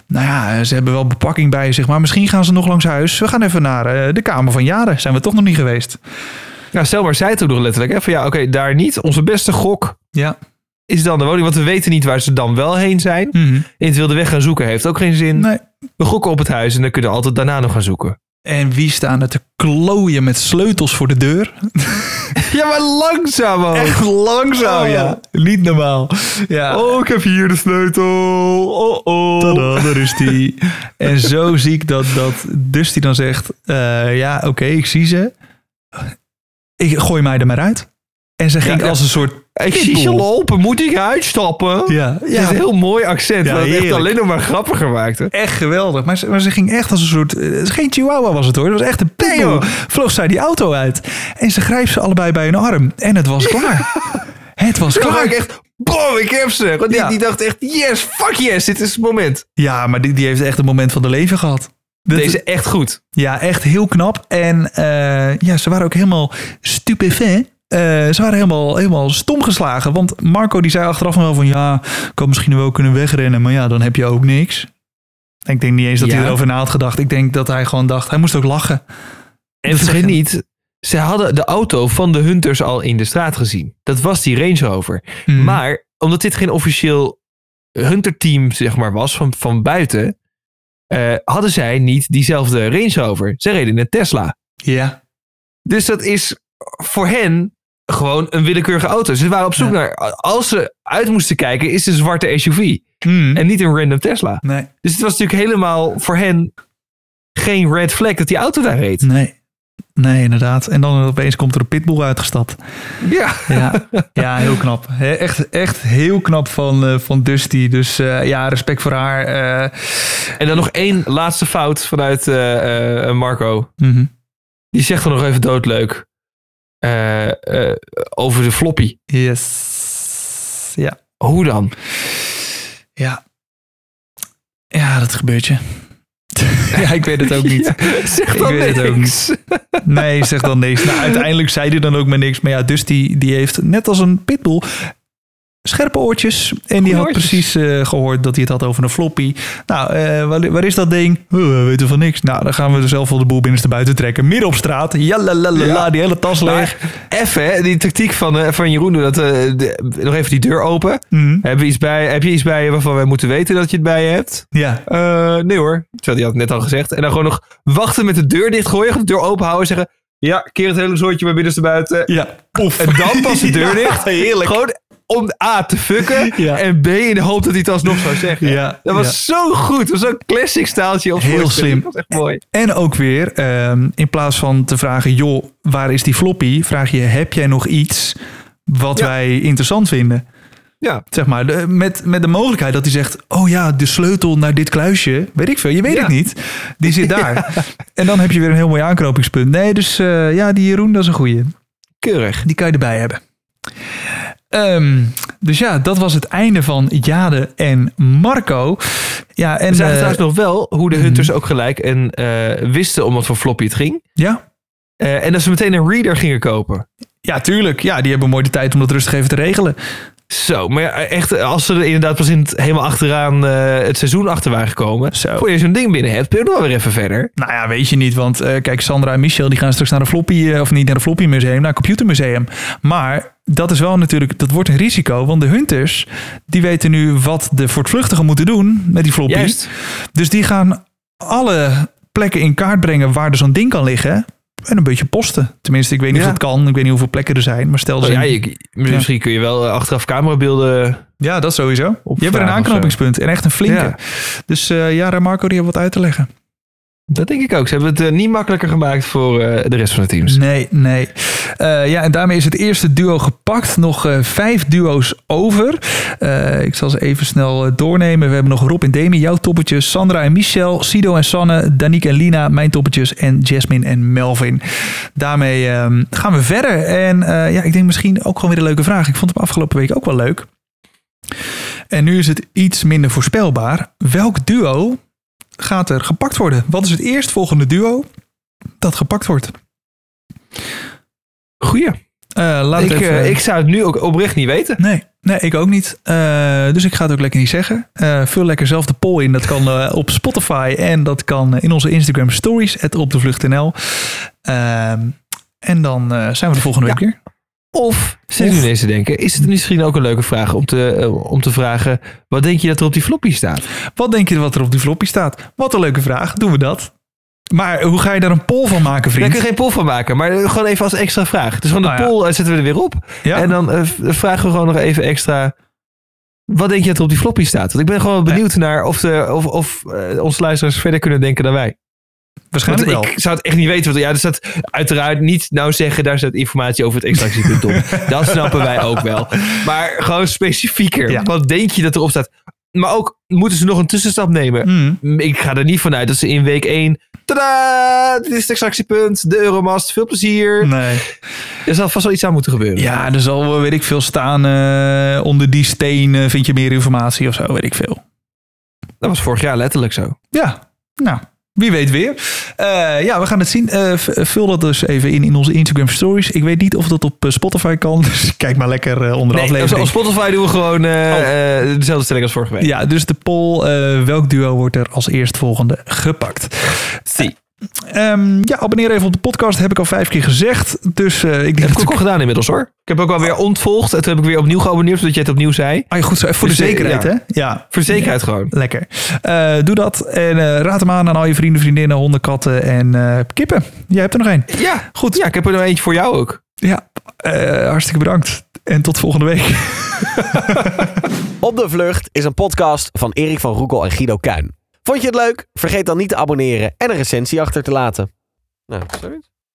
Nou ja, ze hebben wel bepakking bij zich, maar misschien gaan ze nog langs huis. We gaan even naar de kamer van Jade. Zijn we toch nog niet geweest? Nou, stel maar, zei het ook nog letterlijk. Hè, van ja, oké, daar niet. Onze beste gok Ja. Is dan de woning. Want we weten niet waar ze dan wel heen zijn. Mhm. In het wilde weg gaan zoeken heeft ook geen zin. Nee. We gokken op het huis en dan kunnen we altijd daarna nog gaan zoeken. En wie staan er te klooien met sleutels voor de deur? Ja, maar langzaam ook. Echt langzaam, Oh. ja. Niet normaal. Ja. Oh, ik heb hier de sleutel. Oh, oh. Tada, daar is die. En zo zie ik dat, dat Dusty dan zegt... eh, ja, oké, ik zie ze. Ik gooi mij er maar uit. En ze ging Ja, ja. als een soort Ik zie ze lopen. Moet ik uitstappen? Ja, Het is een heel mooi accent. Ja, echt heerlijk. alleen nog maar grappiger maakte. echt geweldig. Maar ze, maar ze ging echt als een soort... eh, is geen chihuahua was het hoor. Het was echt een pitbull. Vloog zij die auto uit. En ze grijpt ze allebei bij hun arm. En het was klaar. het was klaar. ik echt, boom, ik heb ze. Want die, Ja. die dacht echt, yes, fuck yes, dit is het moment. Ja, maar die, die heeft echt een moment van de leven gehad. Dat- Deze echt goed. Ja, echt heel knap. En eh, ja, ze waren ook helemaal stupefait. Eh, ze waren helemaal, helemaal stom geslagen. Want Marco die zei achteraf wel van... ja, ik had misschien wel kunnen wegrennen... maar ja, dan heb je ook niks. Ik denk niet eens dat hij erover na had gedacht. Ik denk dat hij gewoon dacht... hij moest ook lachen. En vergeet niet, ze hadden de auto van de Hunters al in de straat gezien. Dat was die Range Rover. Hmm. Maar omdat dit geen officieel Hunter-team zeg maar, was van, van buiten... eh, hadden zij niet diezelfde Range Rover. Ze reden in een Tesla. Ja. Dus dat is voor hen gewoon een willekeurige auto. Ze waren op zoek Ja. naar... Als ze uit moesten kijken, is een zwarte SUV. Hmm. En niet een random Tesla. Nee. Dus het was natuurlijk helemaal voor hen geen red flag dat die auto daar reed. Nee. Nee, inderdaad. En dan opeens komt er een pitbull uitgestapt. Ja. Ja, ja heel knap. Echt, echt heel knap van, eh, van Dusty. Dus eh, ja, respect voor haar. eh. En dan nog één laatste fout vanuit Marco. Mhm. Die zegt dan nog even doodleuk. Eh, eh, over de floppy. Yes. Ja. Hoe dan? Ja. Ja, dat gebeurt je. ja, ik weet het ook niet. zeg Ik dan weet het ook niks. Nee, zeg dan niks. Nou, uiteindelijk zei hij dan ook maar niks. Maar ja, dus die, die heeft net als een pitbull scherpe oortjes. En die had oortjes. precies eh, gehoord dat hij het had over een floppy. Nou, eh, waar, waar is dat ding? Oh, we weten van niks. Nou, dan gaan we er zelf wel de boel binnenste buiten trekken. Midden op straat. Jalalala, Ja. die hele tas leeg. Even, hè, die tactiek van, eh, van Jeroen. Dat, eh, de- nog even die deur open. Mhm. Heb je, iets bij, heb je iets bij je waarvan wij moeten weten dat je het bij je hebt? Ja. Eh, nee hoor. Terwijl die had het net al gezegd. En dan gewoon nog wachten met de deur dichtgooien. De deur open houden en zeggen... Ja, keer het hele zoortje maar binnenste buiten. Ja. Poef. En dan pas de deur Ja, dicht. heerlijk. Gewoon om A te fucken. Ja. En B in de hoop dat hij het alsnog zou zeggen. Ja, Dat was ja. zo goed. Dat was zo'n classic staaltje. Op Heel slim. Dat was echt mooi. En ook weer, ehm, in plaats van te vragen, joh, waar is die floppy? Vraag je, heb jij nog iets wat wij interessant vinden? Ja. Zeg maar, de- met, met de mogelijkheid dat hij zegt, oh ja, de sleutel naar dit kluisje, weet ik veel, je weet Ja. het niet. Die zit daar. En dan heb je weer een heel mooi aanknopingspunt. Nee, dus eh, ja, die Jeroen, dat is een goeie. Keurig. Die kan je erbij hebben. Ehm, dus ja, dat was het einde van Jade en Marco. Ja, en We zagen eh, trouwens nog wel hoe de Hunters ook gelijk en eh, wisten om wat voor floppy het ging. ja, Eh, en dat ze meteen een reader gingen kopen. ja, tuurlijk. Ja, die hebben mooi de tijd om dat rustig even te regelen. Zo, maar ja, echt, als ze er inderdaad pas in het, helemaal achteraan eh, het seizoen achter waren gekomen. Zo. Voor je zo'n ding binnen hebt, ben je nog wel weer even verder. Nou ja, weet je niet, want eh, kijk, Sandra en Michel die gaan straks naar de floppy, eh, of niet naar de floppy museum, naar het computermuseum. Maar dat is wel natuurlijk, dat wordt een risico, want de hunters, die weten nu wat de voortvluchtigen moeten doen met die floppy. Juist. Dus die gaan alle plekken in kaart brengen waar er zo'n ding kan liggen. En een beetje posten. Tenminste, ik weet niet Ja. of dat kan. Ik weet niet hoeveel plekken er zijn. Maar stel Oh, ze. ja, ja, je, misschien kun je wel eh, achteraf camerabeelden. dat sowieso. Je hebt er een aanknopingspunt. En echt een flinke. Ja. Dus eh ja, Marco, die heeft wat uit te leggen. Dat denk ik ook. Ze hebben het eh, niet makkelijker gemaakt voor eh, de rest van de teams. Nee, nee. Eh, ja, en daarmee is het eerste duo gepakt. Nog vijf duo's over. Ik zal ze even snel doornemen. We hebben nog Rob en Demi, jouw toppetjes. Sandra en Michel, Sido en Sanne, Danique en Lina, mijn toppetjes. En Jasmine en Melvin. Daarmee ehm, gaan we verder. En ja, ik denk misschien ook gewoon weer een leuke vraag. Ik vond hem afgelopen week ook wel leuk. En nu is het iets minder voorspelbaar. Welk duo gaat er gepakt worden? Wat is het eerstvolgende duo dat gepakt wordt? Goeie. Eh, laat Ik, even... eh, ik zou het nu ook oprecht niet weten. Nee, nee, ik ook niet. Eh, dus ik ga het ook lekker niet zeggen. Vul lekker zelf de poll in. Dat kan op Spotify en dat kan in onze Instagram stories, op de vlucht.nl. Ehm, en dan zijn we de volgende week weer. Of, zit nu ineens te denken, is het misschien ook een leuke vraag om te, eh, om te vragen, wat denk je dat er op die floppy staat? Wat denk je wat er op die floppy staat? Wat een leuke vraag. Doen we dat? Maar hoe ga je daar een poll van maken, Daar vriend? kun je geen poll van maken, maar eh, gewoon even als extra vraag. Dus van de Nou ja. poll eh, zetten we er weer op. Ja? En dan vragen we gewoon nog even extra, wat denk je dat er op die floppy staat? Want ik ben gewoon benieuwd naar of, de, of, of onze luisteraars verder kunnen denken dan wij. Waarschijnlijk wel. ik zou het echt niet weten. Want ja, er staat uiteraard niet nou zeggen, daar staat informatie over het extractiepunt op. dat snappen wij ook wel. Maar gewoon specifieker. Ja. Wat denk je dat erop staat? Maar ook, moeten ze nog een tussenstap nemen? Mm. Ik ga er niet vanuit dat ze in week 1... Tadaa! Dit is het extractiepunt. De Euromast. Veel plezier. Nee. Er zal vast wel iets aan moeten gebeuren. Ja, er zal, wel, weet ik veel, staan eh, onder die steen eh, vind je meer informatie of zo, weet ik veel. Dat was vorig jaar letterlijk zo. Ja, nou, wie weet weer. Eh, ja, we gaan het zien. Eh, vul dat dus even in in onze Instagram stories. Ik weet niet of dat op eh, Spotify kan, dus kijk maar lekker onder de Nee, aflevering. op Spotify doen we gewoon eh, dezelfde stelling als vorige week. Ja, dus de poll, welk duo wordt er als eerstvolgende gepakt? Zie. Ehm, ja, abonneer even op de podcast, heb ik al vijf keer gezegd. Dus eh, ik denk heb ik dat ook al gedaan inmiddels hoor. Ik heb ook alweer ontvolgd. En toen heb ik weer opnieuw geabonneerd, zodat jij het opnieuw zei. Ah, ja, goed zo, even voor de Dus, eh, zekerheid, ja. hè? Ja, Voor de zekerheid gewoon. lekker. Eh, doe dat en eh, raad hem aan aan al je vrienden, vriendinnen, honden, katten en eh, kippen. Jij hebt er nog één. Ja, goed. Ja, ik heb er nog eentje voor jou ook. Ja, eh, hartstikke bedankt. En tot volgende week. Op de Vlucht is een podcast van Erik van Roekel en Guido Kuin. Vond je het leuk? Vergeet dan niet te abonneren en een recensie achter te laten. Nou, zoiets.